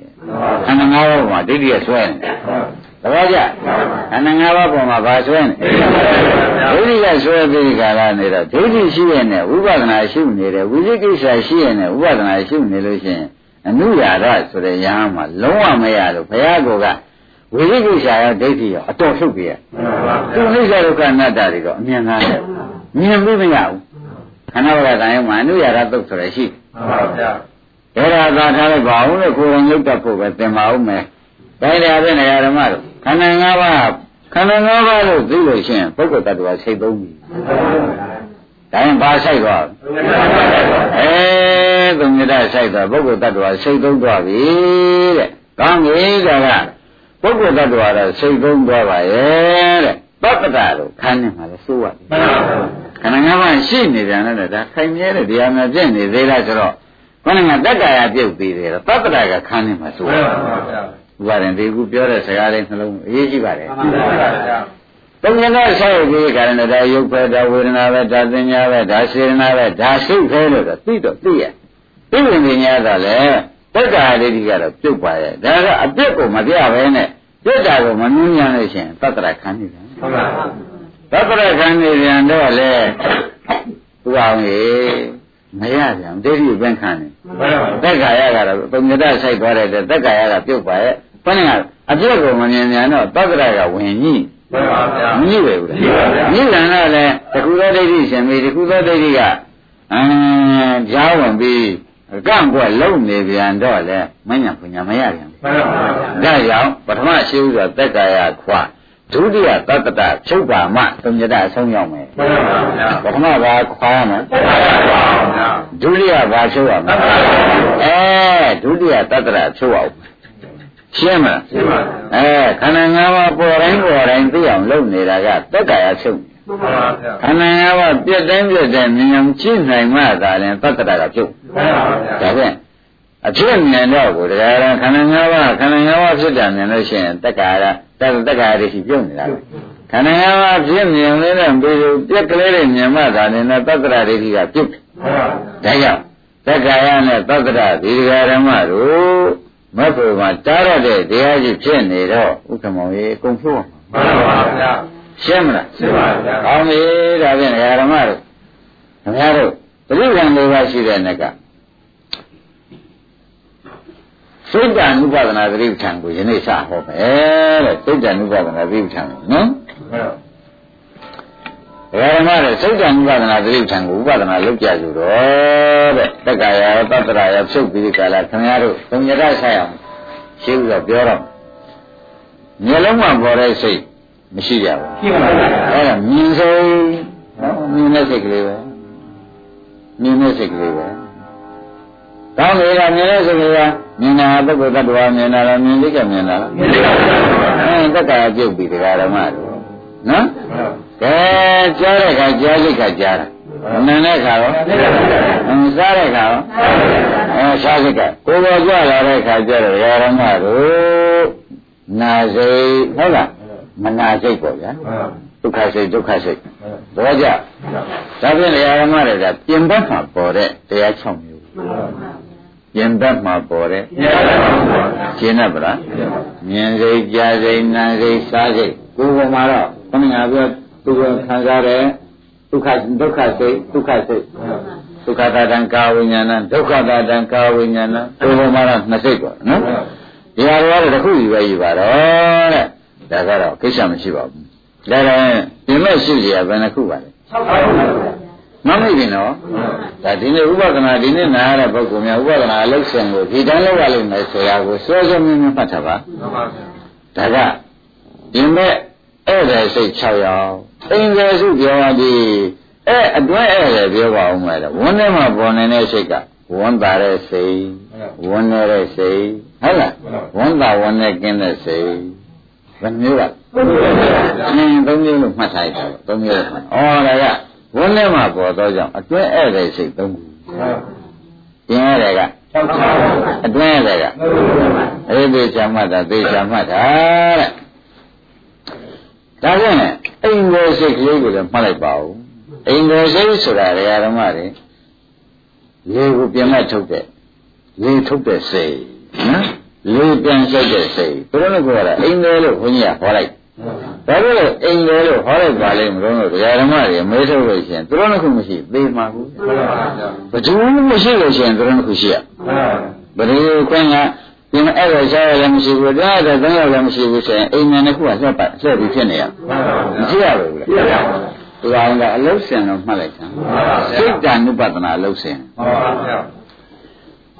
ခန္ဓာ၅ပါးမှာဒိဋ္ဌိကဆွဲနေတယ်တပည့်ကြခန္ဓာ၅ပါးပေါ်မှာဘာဆွဲနေဒိဋ္ဌိကဆွဲပြီးကြလာနေတော့ဒိဋ္ဌိရှိရဲ့နဲ့ဝိပဿနာရှုနေတယ်ဝိသိကိစ္စရှိရဲ့နဲ့ဝိပဿနာရှုနေလို့ရှိရင်အနုရာရဆိုတဲ့ယဟန်မှာလုံးဝမရလို့ဘုရားကဝိသိကိစ္စရောဒိဋ္ဌိရောအတော်ထုတ်ပြရသူအိစ္ဆဒုက္ခအနတ္တတွေတော့အမြင်ကားတယ်မြင်ပြီးမရဘူးခန္ဓာဘဂတန်ရုံမှာအနုရာရသုတ်ဆိုရရှိမှန်ပါဗျာတ ယ်ဒါသာထားလိုက်ပါဦးလို့ကိုယ်ရုံရုပ်တတ်ဖို့ပဲသင်ပါဦးမယ်ဒါကြတဲ့နေရာဓမ္မတို့ခန္ဓာ၅ပါးခန္ဓာ၅ပါးလို့သိလို့ရှိရင်ပုဂ္ဂိုလ်တ attva စိတ်သုံးပြီဒါရင်ဘာဆိုင်သွားအဲသုံးမြတ်ဆိုင်သွားပုဂ္ဂိုလ်တ attva စိတ်သုံးသွားပြီတဲ့ကောင်းပြီဒါကပုဂ္ဂိုလ်တ attva တော့စိတ်သုံးသွားပါရဲ့တဲ့ပပ္ပတာလို့ခန်းနေမှာလဲစိုးရတယ်မှန်ပါဗျာခန္ဓာငါးပါးရှိနေတယ်နဲ့ဒါခိုင်မြဲတဲ့တရားများပြည့်နေသေးလားဆိုတော့ ခန္ဓာငါတက်တာရပြုတ်ပြီးတယ်ပပ္ပတာကခန်းနေမှာစိုးမှရန်တယ်ပါဗျာဥပါရင်ဒီခုပြောတဲ့စကားလေးနှလုံးအရေးကြီးပါတယ်မှန်ပါဗျာ။သုံးညနဲ့ဆောက်ပြီးကြတယ်ဒါရုပ်ပဲဒါဝေဒနာပဲဒါသင်ညာပဲဒါစေနာပဲဒါစိတ်ပဲလို့တော့သိတော့သိရ။သိဝင်ပညာတော့လေတက်တာလေးဒီကတော့ပြုတ်ပါရဲ့။ဒါကအပြစ်ကိုမပြပဲနဲ့ပြစ်တာကိုမနှင်းညာလို့ရှိရင်တတ္တရခံနေတယ်မှန်ပါ။တတ္တရခံနေပြန်တော့လေသူအောင်ကြီး မရပြန်ဒိဋ္ဌိပင်ခံနေမှန်ပါသက်ခါရကတော့ပုံညတဆိုင်သွားတဲ့သက်ခါရကပြုတ်ပါရဲ့။ဘယ်နဲ့ကအပြစ်ကိုမမြင်မြန်တော့တတ္တရကဝင်ကြီးမှန်ပါဗျာမညစ်ပဲဘူးလားညစ်တယ်တော့လေတခုသောဒိဋ္ဌိရှင်ပြီတခုသောဒိဋ္ဌိကအင်းကြားဝင်ပြီးကန့်ကွက်လုံနေပြန်တော့လေမညာပညာမရပြန်မှန်ပါဗျာဒါကြောင့်ပထမရှိဥစွာသက်ကာယခွာ ဒုတိယသတ္တတချုပ်ပါမှသုံးညတအဆုံးရောက်မယ်မှန်ပါဗျာပထမဘာခွာရမလဲမှန်ပါဗျာဒုတိယဘာချုပ်ရမလဲအဲဒုတိယသတ္တတချုပ်အောင်ရှင်းမလားရှင်းပါအဲခန္ဓာ၅ပါးပေါ်တိုင်းပေါ်တိုင်းသိအောင်လုပ်နေတာကသက်ကာယချုပ်မှန်ပါဗျာခန္ဓာ၅ပါးပြည့်တိုင်းပြည့်တိုင်းမြင်အောင်ကြည့်နိုင်မှသာလျှင်သတ္တရကပြုတ်မှန်ပါဗျာဒါဖြင့် အဖြစ်မြင်တော့ကိုတရားရခန္ဓာ၅ပါးခန္ဓာ၅ပါးဖြစ်တာမြင်လို့ရှိရင်တက္ကာရတက္ကာရတွေရှိပြုတ်နေတာပဲခန္ဓာ၅ပါးဖြစ်မြင်လေးနဲ့ပြီးပြက်ကလေးတွေမြင်မှသာလျှင်သတ္တရတွေကြီးကပြုတ်မှန်ပါဒါကြောင့်တက္ကာရနဲ့သတ္တရဒီတရားဓမ္မတို့မတ်ဖို့မှာတားရတဲ့တရားကြီးဖြစ်နေတော့ဥက္ကမောင်ကြီးအကုန်ဖြိုးအောင်မှန်ပါဗျာရှင်းမလားရှင်းပါဗျာကောင်းပြီဒါဖြင့်ဓမ္မတို့ခင်ဗျားတို့သတိကံလေးပါရှိတဲ့နက်က စိတ်တဏှုပဒနာသတိပဋ္ဌာန်ကိုယနေ့စဟောမယ်တဲ့စိတ်တဏှုပဒနာသတိပဋ္ဌာန်ကိုနော်ဘယ်မှာလဲစိတ်တဏှုပဒနာသတိပဋ္ဌာန်ကိုဥပဒနာလုပ်ကြဆိုတော့တဲ့တက္ကရာရောတတ္တရာရောဖြုတ်ပြီးကြလားခင်ဗျားတို့ပုံရတဆိုင်အောင်ရှင်းပြီးတော့ပြောတော့မျက်လုံးမှာပေါ်တဲ့စိတ်မရှိကြဘူးရှိပါဘူးအဲ့ဒါမြင်ဆုံးနော်မြင်တဲ့စိတ်ကလေးပဲမြင်တဲ့စိတ်ကလေးပဲကောင်းလေကမြင်တဲ့စိတ်ကလေးက မြင်တာပုဂ္ဂိုလ်တ attva မြင်တာလားမြင်လိကမြင်တာလားရှင်းပါဗျာအဲတက္ကရာပြုတ်ပြီတရားဓမ္မတို့နော်မှန်ပါကဲကြားတဲ့ခါကြားစိတ်ကကြားတာနာတဲ့ခါရောအင်းစားတဲ့ခါရောအဲစားစိတ်ကကိုယ်ပေါ်ကြလာတဲ့ခါကျတော့တရားဓမ္မတို့နာစိတ်ဟုတ်လားမနာစိတ်ပေါ့ဗျာမှန်ပါဒုက္ခစိတ်ဒုက္ခစိတ်သဘောကျဒါဖြင့်တရားဓမ္မတွေကပြင်ဘက်မှာပေါ်တဲ့တရား6မျိုး ပြင်ဘက်မှာပေါ်တဲ့ရှင်းတတ်ပလားမြင်စိတ်ကြားစိတ်နာစိတ်စားစိတ်ကိုယ်ပေါ်မှာတော့ခဏငါပြောသူကခံစားတဲ့ဒုက္ခဒုက္ခစိတ်ဒုက္ခစိတ်ဒုက္ခတာတံကာဝိညာဏဒုက္ခတာတံကာဝိညာဏကိုယ်ပေါ်မှာတော့နှစ်စိတ်ပေါ့နော်ဒီဟာတွေကတော့တစ်ခုယူပဲယူပါတော့တဲ့ဒါကတော့ကိစ္စမရှိပါဘူးဒါလည်းပြင်မဲ့ရှိကြရဘယ်နှခုပါလဲ မမိတ်ဘူးနော်ဒါဒီနေ့ဥပဒနာဒီနေ့နာရတဲ့ပုဂ္ဂိုလ်များဥပဒနာအလုပ်ရှင်ကိုဒီတိုင်းလုပ်ရလိမ့်မယ်ဆိုတာကိုစောစောမြင်းမြင်းမှတ်ထားပါမှန်ပါဗျာဒါကဒီမဲ့ဧည့်သည်စိတ်6ယောက်အင်္ဂါစုပြောရသည်အဲအတွဲဧည့်သည်ပြောပါဦးမယ်တော့ဝန်းထဲမှာပေါ်နေတဲ့စိတ်ကဝန်းတာတဲ့စိတ်ဝန်းနေတဲ့စိတ်ဟုတ်လားဝန်းတာဝန်းနေကင်းတဲ့စိတ်ဘယ်မျိုးလဲအင်းသုံးမျိုးလို့မှတ်ထားရတာသုံးမျိုးလို့မှတ်ဩဒါက ဝန်းထဲမှာပေါ်သောကြောင့်အတွင်းဧည့်တဲ့စိတ်သုံးခုကျင်ရတယ်က၆ချောင်းအတွင်းဧည့်တဲ့ကအဲ့ဒီချမှတ်တာသိချမှတ်တာတဲ့ဒါကြောင့်အိမ်ကိုစိတ်ကလေးကိုလည်းမှတ်လိုက်ပါဦးအိမ်ကိုစိတ်ဆိုတာဓမ္မတွေလေကိုပြန်မဲ့ထုတ်တဲ့လေထုတ်တဲ့စိတ်နော်လေပြန်ဆက်တဲ့စိတ်ဘုရားကပြောတာအိမ်တယ်လို့ဘုန်းကြီးကဟောလိုက် ဒါကြောင့်အိမ်တယ်လို့ဟောလိုက်ပါလိမ့်မလို့ဓမ္မတွေမေးထုတ်လို့ရှိရင်သူတို့ကမရှိသေးမှာဘူးမှန်ပါဗျာဘယ်သူမှမရှိလို့ရှိရင်သူတို့ကရှိရမှန်ပါဘယ်လိုခွင့်ကဒီမှာအဲ့ဒါရှားရလည်းမရှိဘူးဒါတော့တန်းရလည်းမရှိဘူးဆိုရင်အိမ်မြန်တစ်ခုကဆက်ပါဆက်ပြီးဖြစ်နေရမှန်ပါမဗျာဖြစ်ရဘူးလေပြရပါဗျာသူကောင်ကအလုတ်စင်တော့မှတ်လိုက်တာစိတ်တ ानु ပဒနာအလုတ်စင်မှန်ပါဗျာ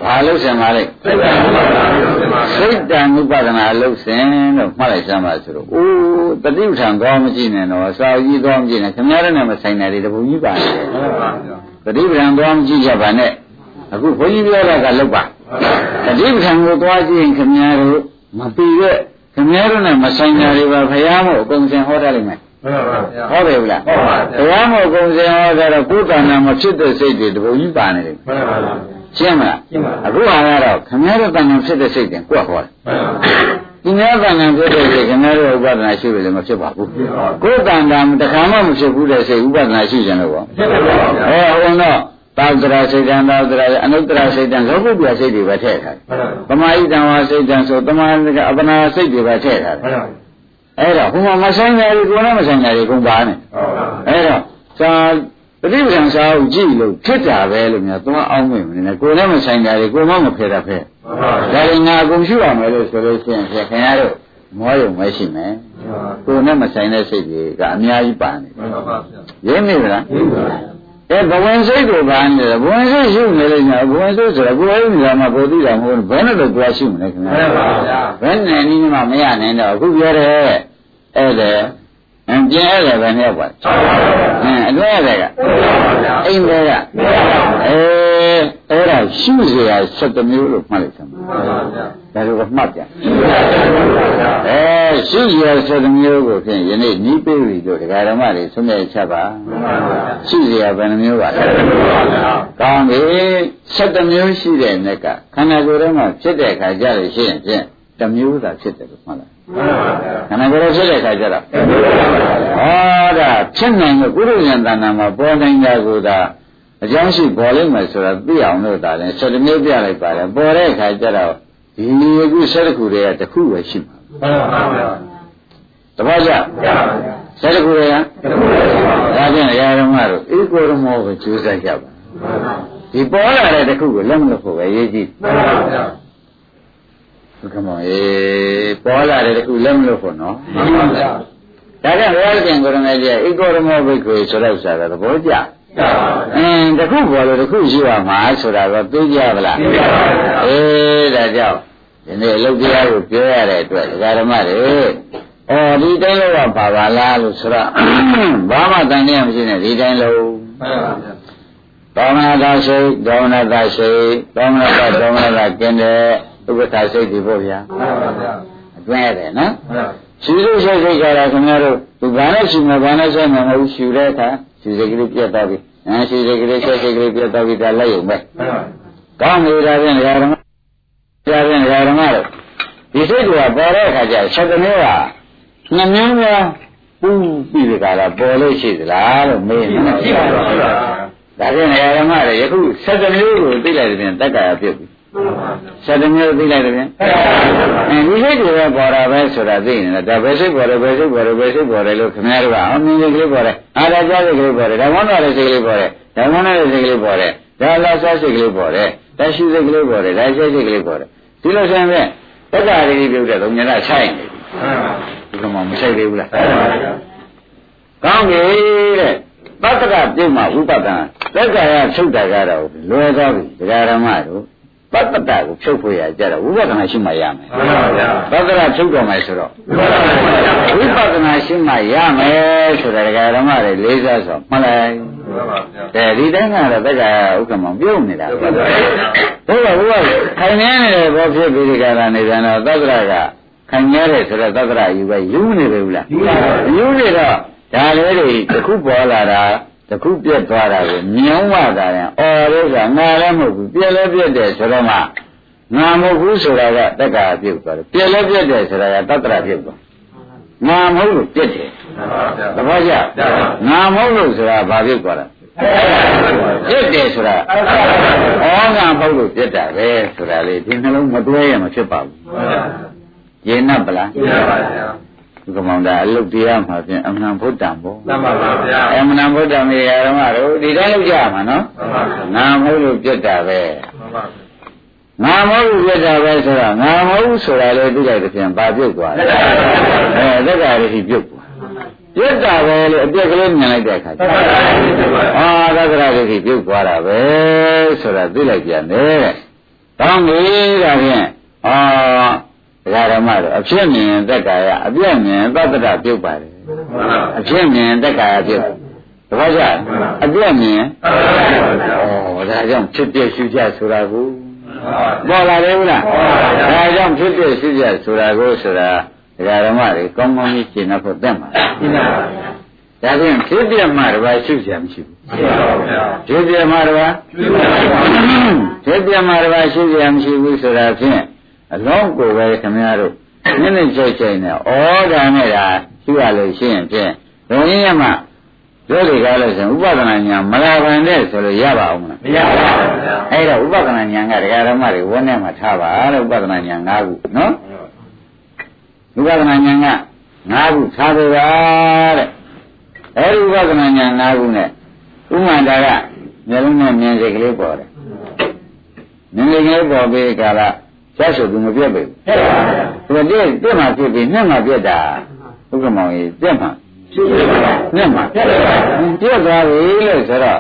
ဘာအလုတ်စင်ပါလဲစိတ်ကမှန်ပါဗျာမှန်ပါစိတ်တ ानु ပဒနာအလုတ်စင်တော့မှတ်လိုက်စမ်းပါဆိုတော့အိုးတတိပ္ပံသွားမကြည့်နဲ့တော့စာကြီးသွားမကြည့်နဲ့ခင်ဗျားတို့နဲ့မဆိုင်တဲ့တပူကြီးပါနေတယ်မှန်ပါဗျာတတိပ္ပံသွားမကြည့်ကြပါနဲ့အခုဘုန်းကြီးပြောတာကလောက်ပါတတိပ္ပံကိုသွားကြည့်ရင်ခင်ဗျားတို့မပြီးရဲ့ခင်ဗျားတို့နဲ့မဆိုင်ကြတွေပါဖရာမို့အကုန်စင်ဟောတတ်လိမ့်မယ်မှန်ပါဗျာဟောတယ်ဘူးလားဟုတ်ပါဗျာဖရာမို့အကုန်စင်ဟောတာတော့ကိုယ်တဏ္ဍာမဖြစ်တဲ့စိတ်တွေတပူကြီးပါနေတယ်မှန်ပါဗျာ ရှင်းမလားရှင်းပါအခုဟာကတော့ခင်ဗျားတို့တဏ္ဍာဖြစ်တဲ့စိတ်တွေကိုယ်ဟောတယ်မှန်ပါဒီများတဏ္ဍာဖြစ်တဲ့စိတ်ခင်ဗျားတို့ဥပဒနာရှိလို့လည်းမဖြစ်ပါဘူးကိုယ်တဏ္ဍာတခါမှမဖြစ်ဘူးတဲ့စိတ်ဥပဒနာရှိကြလို့ပေါ့ဖြစ်ပါဗျာအဲဟိုတော့သာသရာစိတ်တံသာသရာအနုတ္တရာစိတ်တံလောကုတ္တရာစိတ်တွေပဲထည့်ထားတယ်မှန်ပါ။သမာဟိတံဝါစိတ်တံဆိုသမာဓိကအပနာစိတ်တွေပဲထည့်ထားတယ်မှန်ပါ။အဲ့တော့ဟိုမှာမဆိုင်ကြဘူးကိုယ်နဲ့မဆိုင်ကြဘူးကုန်ပါနဲ့ဟုတ်ပါ။အဲ့တော့သာ ပฏิပဒံစာအုပ်ကြည့်လို့ဖြစ်တာပဲလို့များသွားအောင်မင်းမနေနဲ့ကိုယ်နဲ့မဆိုင်ကြဘူးကိုယ်မှမဖယ်တာဖယ်။ပါဒါရင်ငါအကုန်ရှိရမယ်လို့ဆိုလို့ရှိရင်ခင်ဗျားတို့မောရုံမရှိမယ်။ကိုယ်နဲ့မဆိုင်တဲ့စိတ်တွေကအများကြီးပါနေတယ်မှန်ပါဗျာ။ရင်းမိလားရှင်းပါ။အဲဘဝင်စိတ်ကိုပါနေတယ်ဘဝင်စိတ်ရှိနေလို့ညာဘဝင်စိတ်ဆိုတော့ကိုယ်ရဲ့နေရာမှာကိုယ်သိတာမဟုတ်ဘူးဘယ်နဲ့တော့ကြွားရှိမလဲခင်ဗျာမှန်ပါဗျာဘယ်နဲ့နည်းမှမရနိုင်တော့အခုပြောတယ်အဲ့ဒါ အင်းကျင်းရတယ်ပဲမြောက်ပါအင်းအတွင်းရတယ်ကအိမ်တွေကအဲအဲ့ဒါရှုစရာ7မျိုးလို့မှတ်လိုက်သမှာဒါလိုကမှတ်ပြန်အဲရှုစရာ7မျိုးကိုဖြင့်ယနေ့ဤပိရိတို့ဒကာဓမ္မတွေဆုံးဖြတ်ချက်ပါရှုစရာဘယ်နှမျိုးပါလဲကောင်းပြီ7မျိုးရှိတဲ့နက်ကခန္ဓာကိုယ်ထဲမှာဖြစ်တဲ့အခါကြလို့ရှိရင် တစ်မျိုးသာဖြစ်တယ်လို့မှတ်လိုက်မှန်ပါဗျာခန္ဓာကိုယ်ရဲ့ဖြစ်တဲ့အခါကျတော့မှန်ပါဗျာဟောဒါဖြစ်နိုင်လို့ကုသိုလ်ဉာဏ်တဏ္ဍာမှာပေါ်နိုင်တာကိုဒါအကြောင်းရှိပေါ်လိမ့်မယ်ဆိုတာသိအောင်လို့ဒါလည်း၁၇မျိုးပြလိုက်ပါတယ်ပေါ်တဲ့အခါကျတော့ဒီအခု၁၇ခုတည်းကတစ်ခုပဲရှိမှာမှန်ပါဗျာတပည့်ကြရပါဗျာ၁၇ခုတည်းကတခုလည်းရှိပါဗျာဒါဖြင့်ရာဓမ္မတို့ဧကောရမောကိုကျိုးစားကြပါမှန်ပါဒီပေါ်လာတဲ့တစ်ခုကိုလက်မလို့ဖို့ပဲရေးကြည့်မှန်ပါဗျာ ဘုကမောအေးပေါ်လာတဲ့တစ်ခုလက်မလို့ဖို့နော်မှန်ပါဗျာဒါကြောင့်ဘုရားရှင်ကိုရမေကြီးဧကောရမောဘိက္ခွေဆိုတဲ့ဥစ္စာကသဘောကျရပါဗျာအင်းတစ်ခုပေါ်လို့တစ်ခုရှိရမှာဆိုတာတော့သိကြပါလားသိပါပါဗျာအေးဒါကြောင့်ဒီနေ့အလုပ်တရားကိုပြောရတဲ့အတွက်ဒကာဓမ္မတွေအော်ဒီတိုင်းလို့ကပါပါလားလို့ဆိုတော့ဘာမှတန်နေမရှိနဲ့ဒီတိုင်းလို့မှန်ပါဗျာသောမနာသာရှိသောမနာသာရှိသောမနာသာသောမနာသာကျင်တဲ့ ဥပ္ပခါစိတ်ဒီပေါ့ဗျာမှန်ပါဗျာအတွင်းရတယ်နော်မှန်ပါရှူလို့ရှိစိတ်ကြတာခင်ဗျားတို့ဒီဘာနဲ့ရှူမှာဘာနဲ့ဆက်မှာမဟုတ်ရှူတဲ့အခါရှူစိတ်ကလေးပြတ်သွားပြီအဲရှူစိတ်ကလေးဆက်စိတ်ကလေးပြတ်သွားပြီဒါလိုက်ရုံပဲမှန်ပါကောင်းနေတာဖြင့်ဓမ္မဆရာဖြင့်ဓမ္မတို့ဒီစိတ်ကပေါ်တဲ့အခါကျဆက်တမျိုးကနှစ်မျိုးများပူပြီးဒီကလာပေါ်လို့ရှိသလားလို့မေးနေတယ်ရှိပါပါဗျာဒါဖြင့်ဓမ္မတွေယခုဆက်တမျိုးကိုသိလိုက်တဲ့ဖြင့်တက္ကရာပြုတ်ပြီ မှန်ပါဗျာဆက်တမျိုးသိလိုက်တဲ့ဖြင့်အဲဒီစိတ်ကပေါ်တာပဲဆိုတာသိနေတယ်ဒါပဲစိတ်ပေါ်တယ်ပဲစိတ်ပေါ်တယ်ပဲစိတ်ပေါ်တယ်လို့ခင်ဗျားတို့ကအမြင်ကလေးပေါ်တယ်အာရကြစိတ်ကလေးပေါ်တယ်ဓမ္မနာတဲ့စိတ်ကလေးပေါ်တယ်ဓမ္မနာတဲ့စိတ်ကလေးပေါ်တယ်ဒါလာစားစိတ်ကလေးပေါ်တယ်ဒါရှိစိတ်ကလေးပေါ်တယ်ဒါရှိစိတ်ကလေးပေါ်တယ်ဒီလိုဆိုရင်ဖြင့်တက္ကရာကြီးပြုတ်တဲ့လုံးညနာဆိုင်နေပြီမှန်ပါဒီကမှမဆိုင်သေးဘူးလားမှန်ပါဗျာကောင်းပြီတဲ့ပတ္တကပြုတ်မှဥပဒနာတက္ကရာချုပ်တာကတော့လွယ်သွားပြီဒကာဓမ္မတို့ ပတ္တတကိုဖြုတ်ဖို့ရကြတော့ဥပဒနာရှိမှရမယ်မှန်ပါဗျာပတ္တကဖြုတ်တော်မယ်ဆိုတော့မှန်ပါဗျာဝိပဿနာရှိမှရမယ်ဆိုတာဒကာဓမ္မတွေလေးစားဆိုမှတ်လိုက်မှန်ပါဗျာတဲ့ဒီတိုင်းကတော့တက္ကရာဥက္ကမပြုတ်နေတာမှန်ပါဗျာဘုရားဘုရားခိုင်နေနေတယ်ဘောဖြစ်ပြီးဒီကရနေပြန်တော့သတ္တရကခိုင်ရတယ်ဆိုတော့သတ္တရယူပဲယူနေတယ်ဘူးလားယူပါပါယူနေတော့ဒါလေးတွေတစ်ခုပေါ်လာတာ တတခုပြက်သွားတာကိုမြင်ဝတာရင်အော်လို့ကငါလည်းမဟုတ်ဘူးပြက်လည်းပြက်တယ်ဆိုတော့မှငါမဟုတ်ဘူးဆိုတာကတက္ကရာပြုတ်သွားတယ်ပြက်လည်းပြက်တယ်ဆိုတာကတတ္တရာပြုတ်သွားငါမဟုတ်လို့ပြက်တယ်သဘောကျငါမဟုတ်လို့ဆိုတာဘာပြုတ်သွားလဲပြက်တယ်ဆိုတာဩငါမဟုတ်လို့ပြက်တာပဲဆိုတာလေဒီနှလုံးမတွဲရမဖြစ်ပါဘူးကျေနပ်ပလားကျေနပ်ပါဗျာဒီ ကမောင်တာအလုတ်တရားမှာဖြင့်အမှန်ဘုဒ္ဓံပေါ့မှန်ပါပါဗျာအမှန်ဘုဒ္ဓံမေရဓမ္မတို့ဒီတိုင်းလောက်ကြမှာနော်မှန်ပါငါမဟုတ်လို့ပြက်တာပဲမှန်ပါငါမဟုတ်ဘူးပြက်တာပဲဆိုတော့ငါမဟုတ်ဘူးဆိုတာလေသိလိုက်တဲ့ဖြင့်ဘာပြုတ်သွားလဲအဲသက်္ကာရရှိပြုတ်သွားပြက်တာပဲလေအပြက်ကလေးမြင်လိုက်တဲ့အခါကျအာသက်္ကာရရှိပြုတ်သွားတာပဲဆိုတာသိလိုက်ပြန်တယ်တောင်းကြီးဒါဖြင့်အာ ဒကာဓမ္မတို့အဖြစ်မြင်သက်္ကာယအပြည့်မြင်သတ္တရပြုတ်ပါတယ်အဖြစ်မြင်သက်္ကာယပြုတ်တပည့်ကြအပြည့်မြင်ဩဒါကြောင့်ဖြစ်ပြရှုကြဆိုတာကိုပေါ်လာတယ်ဘူးလားဒါကြောင့်ဖြစ်ဖြစ်ရှိကြဆိုတာကိုဆိုတာဒကာဓမ္မတွေကောင်းကောင်းကြီးရှင်းတော့တတ်မှာဒါဖြင့်ဖြစ်ပြမှတပါးရှိကြမရှိဘူးဖြစ်ပြမှတပါးဖြစ်ပြမှတပါးရှိကြမရှိဘူးဆိုတာဖြင့် အလုံးကိုပဲခင်ဗျားတို့နည်းနည်းချိတ်ချိတ်နဲ့ဩဒါနဲ့ဒါရှိရလို့ရှိရင်ဖြင့်ဘုံရင်ရမှတို့တွေကားလို့ဆိုရင်ဥပဒနာညာမလာခံတဲ့ဆိုလို့ရပါအောင်မလားမရပါဘူးဗျာအဲ့တော့ဥပဒနာညာကတရားဓမ္မတွေဝန်းထဲမှာထားပါတဲ့ဥပဒနာညာ၅ခုနော်ဥပဒနာညာက၅ခုထားပေးပါတဲ့အဲ့ဒီဥပဒနာညာ၅ခုနဲ့ဥမှန်တာကမျက်လုံးနဲ့မြင်စိတ်ကလေးပေါ်တယ်မြင်စိတ်ကလေးပေါ်ပြီးကာလ ဆက်ဆိုသူမပြတ်ပဲဟုတ်ပါဘူးသူကတည့်မှပြတ်ပြီးနှစ်မှပြတ်တာဥက္ကမောင်ကြီးပြတ်မှနှစ်မှပြတ်သွားပြီလို့ဆိုတော့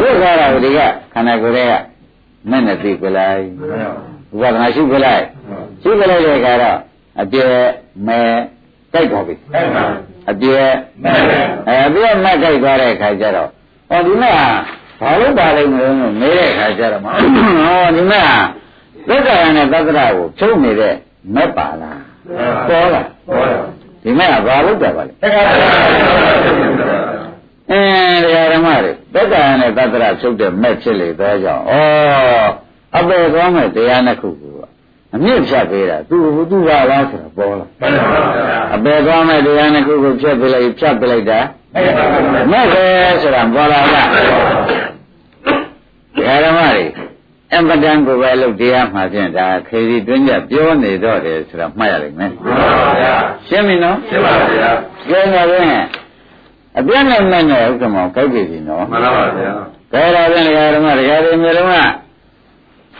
ပြတ်သွားတာဒီကခန္ဓာကိုယ်ရဲ့မဲ့နဲ့သိကြလိုက်ဥပဒနာရှိကြလိုက်ရှိကြလိုက်တဲ့အခါတော့အပြည့်မဲ့ကြိုက်သွားပြီအပြည့်အဲအပြည့်မဲ့ကြိုက်သွားတဲ့အခါကျတော့ဟောဒီမဲ့ဟာဘာလို့ပါလိမ့်မလို့မေးတဲ့အခါကျတော့ဟောဒီမဲ့ဟာ သက္ကာယနဲ့သက္ကရာကိုဖြုတ်နေတဲ့မက်ပါလားပေါ်လားပေါ်ပါဒီမဲ့ကဘာလို့တယ်ပါလဲသက္ကာယအင်းတရားဓမ္မတွေသက္ကာယနဲ့သက္ကရာဖြုတ်တဲ့မက်ဖြစ်လေသောကြောင့်ဩအပေသွားမဲ့တရားနှစ်ခုကအမြင့်ဖြတ်ပေးတာသူ့သူ့ကလားဆိုတာပေါ်လာမှန်ပါဗျာအပေသွားမဲ့တရားနှစ်ခုကိုဖြတ်ပြလိုက်ဖြတ်ပြလိုက်တာမဲ့ပဲဆိုတာပေါ်လာလားတရားဓမ္မတွေ အမတန်ကိုပဲလို့တရားမှာဖြင့်ဒါခေဒီတွင်းကြပြောနေတော့တယ်ဆိုတော့မှတ်ရလိမ့်မယ်မှန်ပါဗျာရှင်းပြီနော်ရှင်းပါဗျာကျင်းတော့ရင်အပြည့်နဲ့မဲ့နဲ့ဥက္ကမောကိုက်ပြီနော်မှန်ပါဗျာဒါတော့ပြန်ဓမ္မတရားတွေမျိုးလုံးက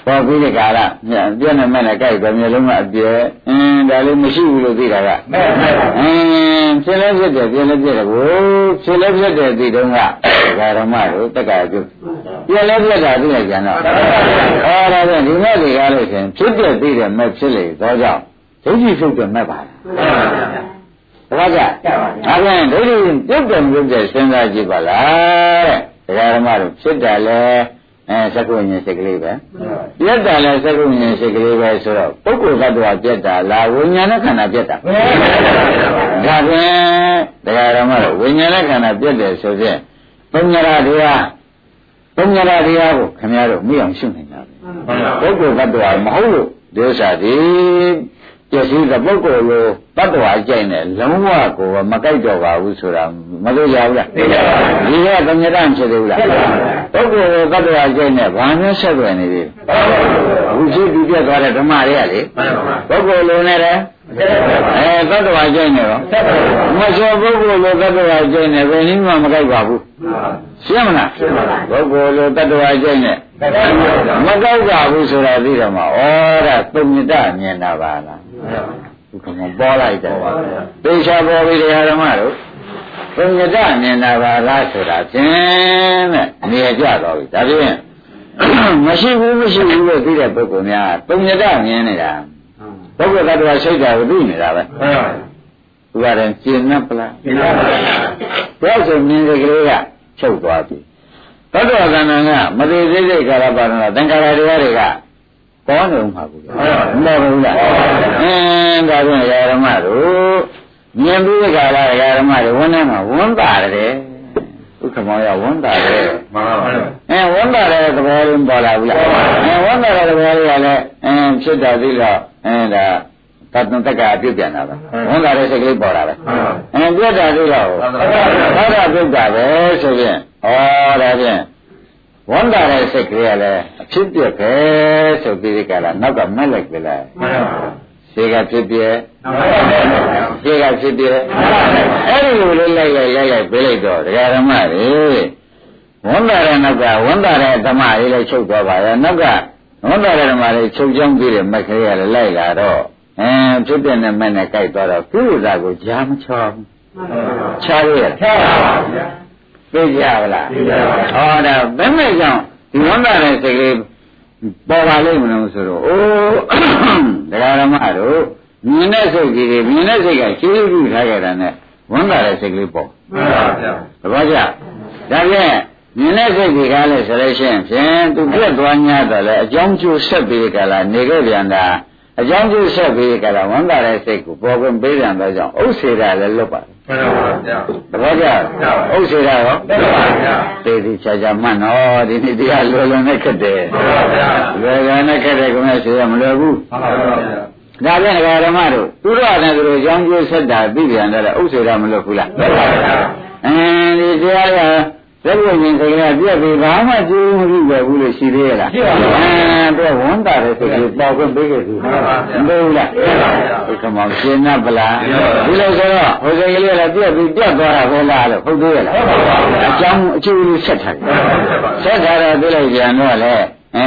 ပေါ်ပြီးတဲ့ကာလပြည့်နေမဲ့နဲ့ကြိုက်တယ်မျိုးလုံးကအပြည့်အင်းဒါလေးမရှိဘူးလို့သိတာကမဲ့မဲ့အင်းဖြစ်လဲဖြစ်တယ်ပြည့်လဲပြည့်တယ်ကိုဖြစ်လဲဖြစ်တယ်ဒီတုန်းကဓမ္မတို့တက္ကရာပြုပြည့်လဲပြည့်တာသိရကြတော့ဟောဒါဖြင့်ဒီမဲ့တွေကလို့ရှင်ဖြစ်တဲ့သိတယ်မဲ့ဖြစ်လေသောကြောင့်ဒိဋ္ဌိဖြုတ်တယ်မဲ့ပါလားတခါကြဒါပြန်ဒိဋ္ဌိပြုတ်တယ်ပြုတ်တယ်စဉ်းစားကြည့်ပါလားတဲ့ဓမ္မတို့ဖြစ်တယ်လဲ အဲသက္ကုဉ္ဉ္စိတ်ကလေးပဲပြက်တာလဲသက္ကုဉ္ဉ္စိတ်ကလေးပဲဆိုတော့ပုဂ္ဂိုလ်သတ္တဝါပြက်တာလားဝိညာဉ်နဲ့ခန္ဓာပြက်တာဒါဖြင့်တရားဓမ္မတော့ဝိညာဉ်နဲ့ခန္ဓာပြက်တယ်ဆိုဖြင့်ပုံညာတရားပုံညာတရားကိုခင်ဗျားတို့မိအောင်ရှုနေတာပုဂ္ဂိုလ်သတ္တဝါမဟုတ်လို့ဒီဥစ္စာဒီပျက်စီးတဲ့ပုဂ္ဂိုလ်လိုတတ္တဝါကြိုက်နေလုံးဝကိုမကြိုက်တော့ပါဘူးဆိုတာမလို့ရဘူးလားသိပါပါဒီကသမယတဖြစ်သေးဘူးလား ပုဂ္ဂိုလ်လိုတတ္တဝါကြိုက်နေဘာမျိုးဆက်သွယ်နေသေးဘူးရှိဒီပြတ်သွားတဲ့ဓမ္မတွေကလေပုဂ္ဂိုလ်လိုနဲ့လေအဲတတ္တဝါကြိုက်နေတော့မစောပုဂ္ဂိုလ်လိုတတ္တဝါကြိုက်နေဘယ်နည်းမှမကြိုက်ပါဘူးရှင်းမလားပုဂ္ဂိုလ်လိုတတ္တဝါကြိုက်နေမကောက်ပါဘူးဆိုတာသိတော့မှဩဒါသုံညတမြင်တာပါလားဒုက္ခမပေါ်လိုက်တယ်သေချာပေါ်ပြီတရားဓမ္မတို့ သုံညတမြင်တာပါလားဆိုတာဖြင့်တဲ့နေကြတော့ပြီဒါဖြင့်မရှိဘူးမရှိဘူးလို့သိတဲ့ပုဂ္ဂိုလ်များသုံညတမြင်နေတာပုဂ္ဂိုလ်ကတည်းကစိတ်ဓာတ်ကိုသိနေတာပဲသူကတည်းကကျင့်납ပလားကျင့်납ပါဗျာဘယ်ဆိုမြင်တဲ့ကလေးကချုပ်သွားပြီသတ္တဝါကဏ္ဍကမသေးသေးစိတ်ကာရပါဏသင်္ခါရတရားတွေကပေါ်နေမှာဘူးမဟုတ်ဘူးလားအင်းဒါဖြင့်ဓမ္မတို့ မြင်ပြီးကြလားဓမ္မတွေဝန်းထဲမှာဝန်းပါတယ်ဥက္ကမောရဝန်တာတယ်မှန်ပါဗျာအဲဝန်တာတဲ့သဘောလေးပေါ်လာဘူးလားအဲဝန်တာတဲ့သဘောလေးကလည်းအဲဖြစ်တာသိတော့အဲဒါတတ်တက်ကပြုတ်ပြန်တာပဲဝန်တာတဲ့စိတ်ကလေးပေါ်လာပဲအဲပြတ်တာသိတော့သောတာပြုတ်တာပဲဆိုဖြင့်ဩဒါဖြင့်ဝန်တာတဲ့စိတ်ကလေးကလည်းအဖြစ်ပြက်ပဲဆိုပြီးဒီကလာနောက်ကမက်လိုက်ပြီလားမှန်ပါဗျာ ခြေကဖြစ်ပြဲမှန်ပါဗျာခြေကဖြစ်ပြဲအဲ့ဒီလိုလေးလိုက်လိုက်လိုက်လိုက်ပေးလိုက်တော့ဒကာဓမ္မတွေဝန်တာတဲ့နောက်ကဝန်တာတဲ့ဓမ္မလေးလိုက်ချုပ်သွားပါရဲ့နောက်ကဝန်တာတဲ့ဓမ္မလေးချုပ်ချောင်းပြီးတဲ့မက်ကလေးကလည်းလိုက်လာတော့အဲဖြစ်တဲ့နဲ့မဲ့နဲ့ကြိုက်သွားတော့ကုသကိုကြားမချောဘူးချားရရဲ့ဖြာပါဗျာသိကြပါလားသိကြပါဗျာဟောဒါဘယ်နဲ့ကြောင့်ဒီဝန်တာတဲ့စိတ်ကလေးပေါ်ပါလိမ့်မလို့ဆိုတော့အိုးဒကာဓမ္မတို့ မြင်တဲ့စိတ်ကြီးတွေမြင်တဲ့စိတ်ကရှင်းပြီးထားကြတာနဲ့ဝန်တာတဲ့စိတ်ကလေးပေါ်မှန်ပါဗျာသဘောကျဒါဖြင့်မြင်တဲ့စိတ်ကြီးကားလဲဆိုလို့ရှိရင်ဖြင့်သူပြတ်သွား냐တော့လေအကြောင်းကျိုးဆက်ပြီးကြလားနေခဲ့ပြန်တာအကြောင်းကျိုးဆက်ပြီးကြလားဝန်တာတဲ့စိတ်ကိုပေါ်ခွင့်ပေးတယ်တော့ကြောင့်ဥစ္စေတာလည်းလွတ်ပါတယ်မှန်ပါဗျာသဘောကျဥစ္စေတာရောမှန်ပါဗျာသေသေးချာချာမှတ်နော်ဒီနေ့တရားလွယ်လွယ်နဲ့ခက်တယ်မှန်ပါဗျာလွယ်လွယ်နဲ့ခက်တယ်ကမဲဆိုရမလွယ်ဘူးမှန်ပါဗျာ ဒါပြန်ဒကာဓမ္မတို့သူတို့အနေနဲ့သူတို့အကြောင်းကျိုးဆက်တာသိပြန်တယ်ဥစ္စေတာမလွတ်ဘူးလားမှန်ပါဗျာအင်းဒီတရားရသက်ဝိညာဉ်စိတ်ကပြက်ပြီးဘာမှကျိုးမရှိပဲဘူးလို့ရှိသေးရဲ့လားအင်းတော့ဝန်တာတဲ့စိတ်ကိုပေါက်ခွင့်ပေးခဲ့သူမပေးဘူးလားဒီကမောင်ရှင်းနပ်ပလားဒီလိုဆိုတော့ဟိုစိတ်ကလေးကပြက်ပြီးပြက်သွားတာပဲလားလို့ဟုတ်သေးရဲ့လားအကြောင်းအကျိုးလေးဆက်ထားတယ်ဆက်ထားတော့ပြလိုက်ပြန်တော့လေအဲ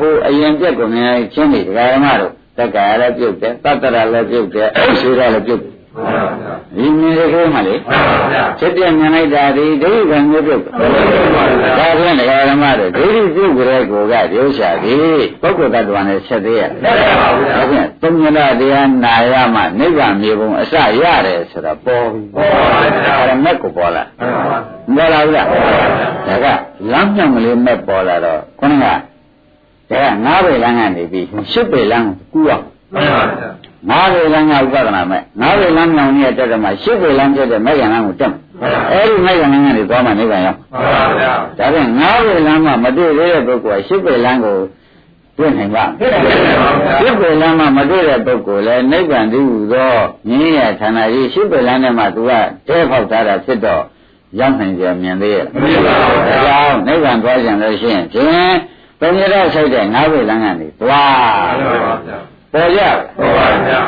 ဟိုအရင်ပြက်ကုန်နေချင်းတွေဒကာဓမ္မတို့ တက္ကရာလည်းပြုတ်တယ်တတ္တရာလည်းပြုတ်တယ်အုပ်စုရလည်းပြုတ်တယ်မှန်ပါဗျာဒီမြင်ရခဲမှလေမှန်ပါဗျာဖြစ်ပြမြင်လိုက်တာဒီဒိဋ္ဌိကံမျိုးပြုတ်ဒါဖြင့်ဒကာဓမ္မတို့ဒိဋ္ဌိပြုတ်ကြတဲ့ကိုကရုပ်ရှာပြီပုဂ္ဂိုလ်တ attva နဲ့ဆက်သေးရဲ့ဒါဖြင့်သုံးညတတရားနာရမှနိဗ္ဗာန်မြေပုံအစရတယ်ဆိုတော့ပေါ်ပြီဒါကမက်ကိုပေါ်လာမှန်ပါဗျာမပေါ်လာဘူးလားဒါကလမ်းမြောင်ကလေးမက်ပေါ်လာတော့ခေါင်းက ဒါကငါးပေလမ်းကနေပြီးရှစ်ပေလမ်းကိုကူအောင်မှန်ပါဗျာငါးပေလမ်းကဥပဒနာမဲ့ငါးပေလမ်းမြောင်နေတဲ့တက်တယ်မှာရှစ်ပေလမ်းကျတဲ့မဲ့ရံလမ်းကိုတက်မယ်အဲ့ဒီမဲ့ရံလမ်းကနေသွားမှနိဗ္ဗာန်ရောက်မှန်ပါဗျာဒါဖြင့်ငါးပေလမ်းမှာမတွေ့သေးတဲ့ပုဂ္ဂိုလ်ကရှစ်ပေလမ်းကိုတွေ့နိုင်ပါ့မဖြစ်ပါဗျာယ်ရှစ်ပေလမ်းမှာမတွေ့တဲ့ပုဂ္ဂိုလ်လည်းနိဗ္ဗာန်တည်းဟူသောမြင်းရဌာနကြီးရှစ်ပေလမ်းထဲမှာသူကတဲဖောက်ထားတာဖြစ်တော့ရောက်နိုင်ကြမြင်သေးရဲ့မရှိပါဘူးဗျာဒါကြောင့်နိဗ္ဗာန်သွားကြလို့ရှိရင်ဖြင့် ဘုံရတော့ဆိုတဲ့ငါးပေလမ်းကနေသွားမှန်ပါဗျာပေါ်ကြမှန်ပါဗျာ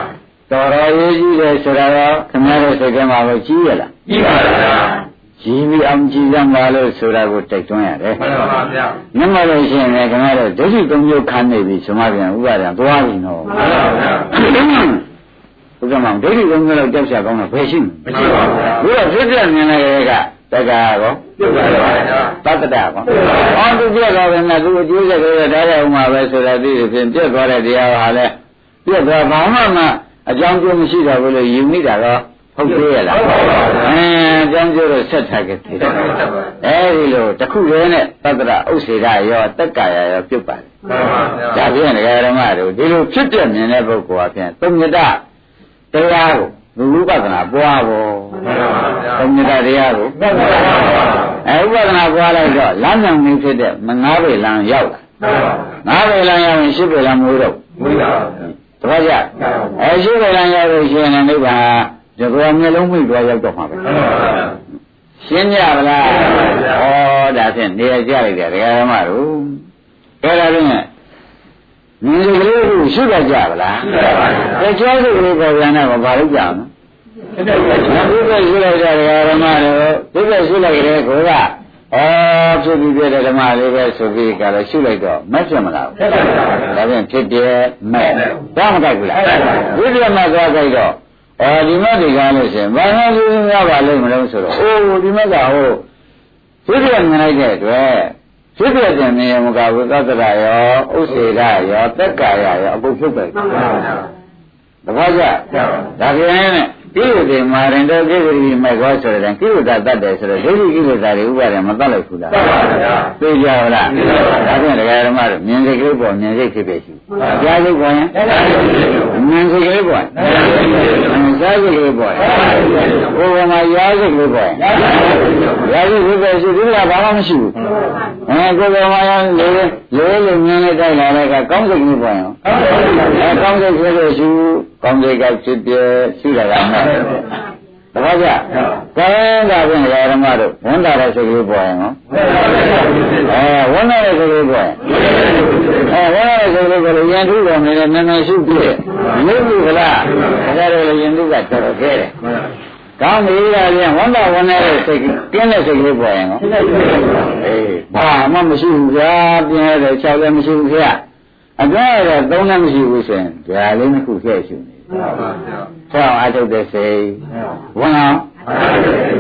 တော်တော်ရေးကြီးတယ်ဆိုတော့ခင်ဗျားတို့စိတ်ထဲမှာပဲကြီးရလားပြီးပါဗျာကြီးပြီးအောင်ကြီးရမှာလို့ဆိုတာကိုတိုက်တွန်းရတယ်မှန်ပါဗျာ။မြတ်မလို့ရှိရင်လည်းခင်ဗျားတို့ဒုတိယသုံးမျိုးခံနေပြီဆိုမှပြန်ဥပါဒံသွားပြီနော်မှန်ပါဗျာ။ဘုရားမောင်ဒုတိယသုံးမျိုးလောက်ကြောက်ရကောင်းတော့ဘယ်ရှိမမရှိပါဗျာလဲ။ဘုရားဖြစ်ပြမြင်လိုက်တဲ့က တက္ကရာကောပြုတ်ပါဗျာသတ္တတကော။အော်သူပြက်သွားတယ်နဲ့သူအကျိုးဆက်တွေဒါရအောင်မှာပဲဆိုတာသိတယ်ဖြင့်ပြက်သွားတဲ့တရားဟာလည်းပြက်သွားဘာမှမအကြောင်းကျိုးမရှိတော့ဘူးလို့ယူမိတာတော့ဟုတ်သေးရဲ့လားဟုတ်ပါပါဗျာအဲအကြောင်းကျိုးတော့ဆက်ထားခဲ့သေးတယ်ဆက်ပါအဲဒီလိုတစ်ခုတည်းနဲ့သတ္တရဥစ္စေရရောတက္ကာယရောပြုတ်ပါတယ်မှန်ပါဗျာဒါဖြင့်ဒကာရမတို့ဒီလိုဖြစ်ပြမြင်တဲ့ပုဂ္ဂိုလ်အပြင်သုံးညတတရားကို လူဥပဒနာပွားဖို့မှန်ပါဗျာသုံးညတတရားကိုမှန်ပါဗျာအဲဥပဒနာပွားလိုက်တော့လမ်းညောင်နေဖြစ်တဲ့မငါးပေလမ်းရောက်မှန်ပါလာငါးပေလမ်းရောက်ရင်ရှစ်ပေလမ်းမဟုတ်တော့မွေးပါဗျာတပည့်ကြအဲရှစ်ပေလမ်းရောက်လို့ရှိရင်လည်းနိဗ္ဗာန်ဒီကောမျိုးလုံးမိသွားရောက်တော့မှာပဲမှန်ပါဗျာရှင်းကြပါလားရှင်းပါဗျာဩဒါဖြင့်နေရာကြလိုက်တယ်ဒကာရမတို့အဲ့ဒါဖြင့် မြင်လူကလေးကိုရှုတတ်ကြပါလားရှုတတ်ပါဗျာတကျော်စုကလေးပေါ်ပြန်တော့ဘာလို့ကြောင်လဲဖြစ်တယ်ဗျာဘုရားရှုလိုက်ကြဒကာရမတို့ဘုရားရှုလိုက်ကြတဲ့ကိုကဩဖြစ်ပြီးပြတဲ့ဓမ္မလေးပဲဆိုပြီးကြတော့ရှုလိုက်တော့မက်ဖြစ်မလားဖြစ်ပါဗျာဒါဖြင့်ဖြစ်တယ်မဲ့တော့မကြိုက်ဘူးလားဝိပဿနာသွားကြိုက်တော့အော်ဒီမဲ့ဒီကားလို့ရှင်ဘာသာလူရပါလိမ့်မလို့ဆိုတော့အိုးဒီမဲ့ကဟိုဖြစ်ပြမြင်လိုက်တဲ့အတွက် ဖြစ်ပြတဲ့နေရာမကဝိသတ္တရာရောဥစ္စေရရောတက်ကာယရောအကုန်ဖြုတ်ပဲမှန်ပါဗျာတခါကျကျပါဒါကြရင်နဲ့ ကိလေသာမာရင်တော့ကိလေသာမဲ့ကောဆိုတဲ့ကိလေသာတတ်တယ်ဆိုတော့ဒိဋ္ဌိကိလေသာတွေဥပါဒံမတတ်လိုက်ဘူးလားတတ်ပါဗျာသိကြပါလားဒါဖြင့်တရားဓမ္မတို့မြင်စိတ်ကလေးပေါ်မြင်စိတ်ဖြစ်ဖြစ်ရှိကြားစိတ်ပေါ်ရင်မြင်စိတ်ကလေးပေါ်ကြားစိတ်ကလေးပေါ်ကိုယ်ကမှရားစိတ်ကလေးပေါ်ရားစိတ်ဖြစ်ဖြစ်ရှိဒီကဘာမှမရှိဘူးအဲကိုယ်ကမှရားလေးလေးလေးမြင်လိုက်တိုက်လာတဲ့ကကောင်းစိတ်ကလေးပေါ်ရင်အဲကောင်းစိတ်ဖြစ်ဖြစ်ရှိ ကောင်းစိတ်ကဖြစ်ပြရှိတာကမှတပည့်ကြကောင်းတာဖြင့်ဓမ္မတို့ဝန်တာတဲ့စိတ်ကလေးပေါ်ရင်နော်အဲဝန်တာတဲ့စိတ်ကလေးပေါ်ရင်အဲဝန်တာတဲ့စိတ်ကလေးကိုရင်ထုတော်နေတယ်နည်းနည်းရှိပြည့်ရုပ်ဘူးကလားဒါကြတော့ရင်ထုကတော်တော်ခဲတယ်ကောင်းပြီလားပြန်ဝန်တာဝန်တဲ့စိတ်ကင်းတဲ့စိတ်ကလေးပေါ်ရင်နော်အေးဘာမှမရှိဘူးဗျာပြင်းရတဲ့၆လည်းမရှိဘူးဗျာ အတွဲရတော့သုံးလည်းမရှိဘူးဆိုရင်ဒါလေးနှစ်ခုထည့်ရှိနေတယ်တတ်ပါဗျာဆောင်းအထုတ်တဲ့စိတ်ဝန်အောင်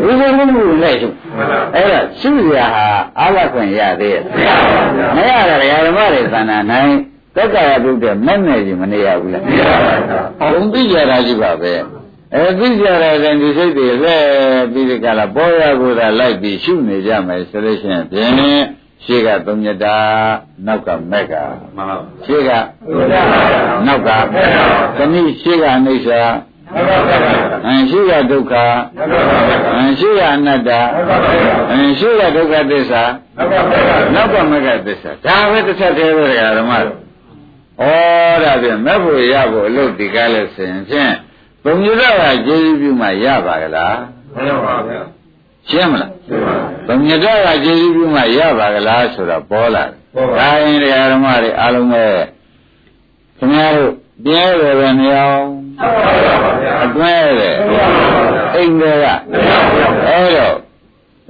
ဒီလိုမျိုးလည်းရှုအဲ့တော့ရှုရဟာအာလခွင့်ရသေးရဲ့မရတာဓမ္မတွေသဏ္ဍာန်နိုင်သက်ကာယပြုတဲ့မဲ့နဲ့ကြီးမနေရဘူးလားဘုံသိကြတာရှိပါပဲအဲသိကြတဲ့ရင်ဒီစိတ်တွေလဲပြီးဒီကလာပေါ်ရကိုယ်သာလိုက်ပြီးရှုနေကြမယ်ဆိုလို့ရှိရင်ဖြင့် ရှေ့ကသုံးမြတ်တာနောက်ကမက်ကမှန်ပါရှေ့ကနောက်ကတနည်းရှေ့ကအိဋ္ဌာအင်းရှိရဒုက္ခအင်းရှိရအနတ္တအင်းရှိရဒုက္ခသစ္စာနောက်ကမကသစ္စာဒါပဲတစ်ချက်တည်းပဲဓမ္မတို့ဩဒါဖြင့်မဲ့ဖို့ရဖို့အလုပ်ဒီကားလဲဆိုရင်ဖြင့်ဘုံယူတော့ကကျေးဇူးပြုမှရပါကလားမှန်ပါဗျာ ရှင်းမလားဘုံယူတော့ကကျေးဇူးပြုမှရပါကလားဆိုတော့ပေါ်လာတယ်ဒါရင်တရားဓမ္မတွေအားလုံးပဲခင်ဗျားတို့ပြဲတယ်ပဲမရောအတွဲတယ်အိမ်တွေကအဲ့တော့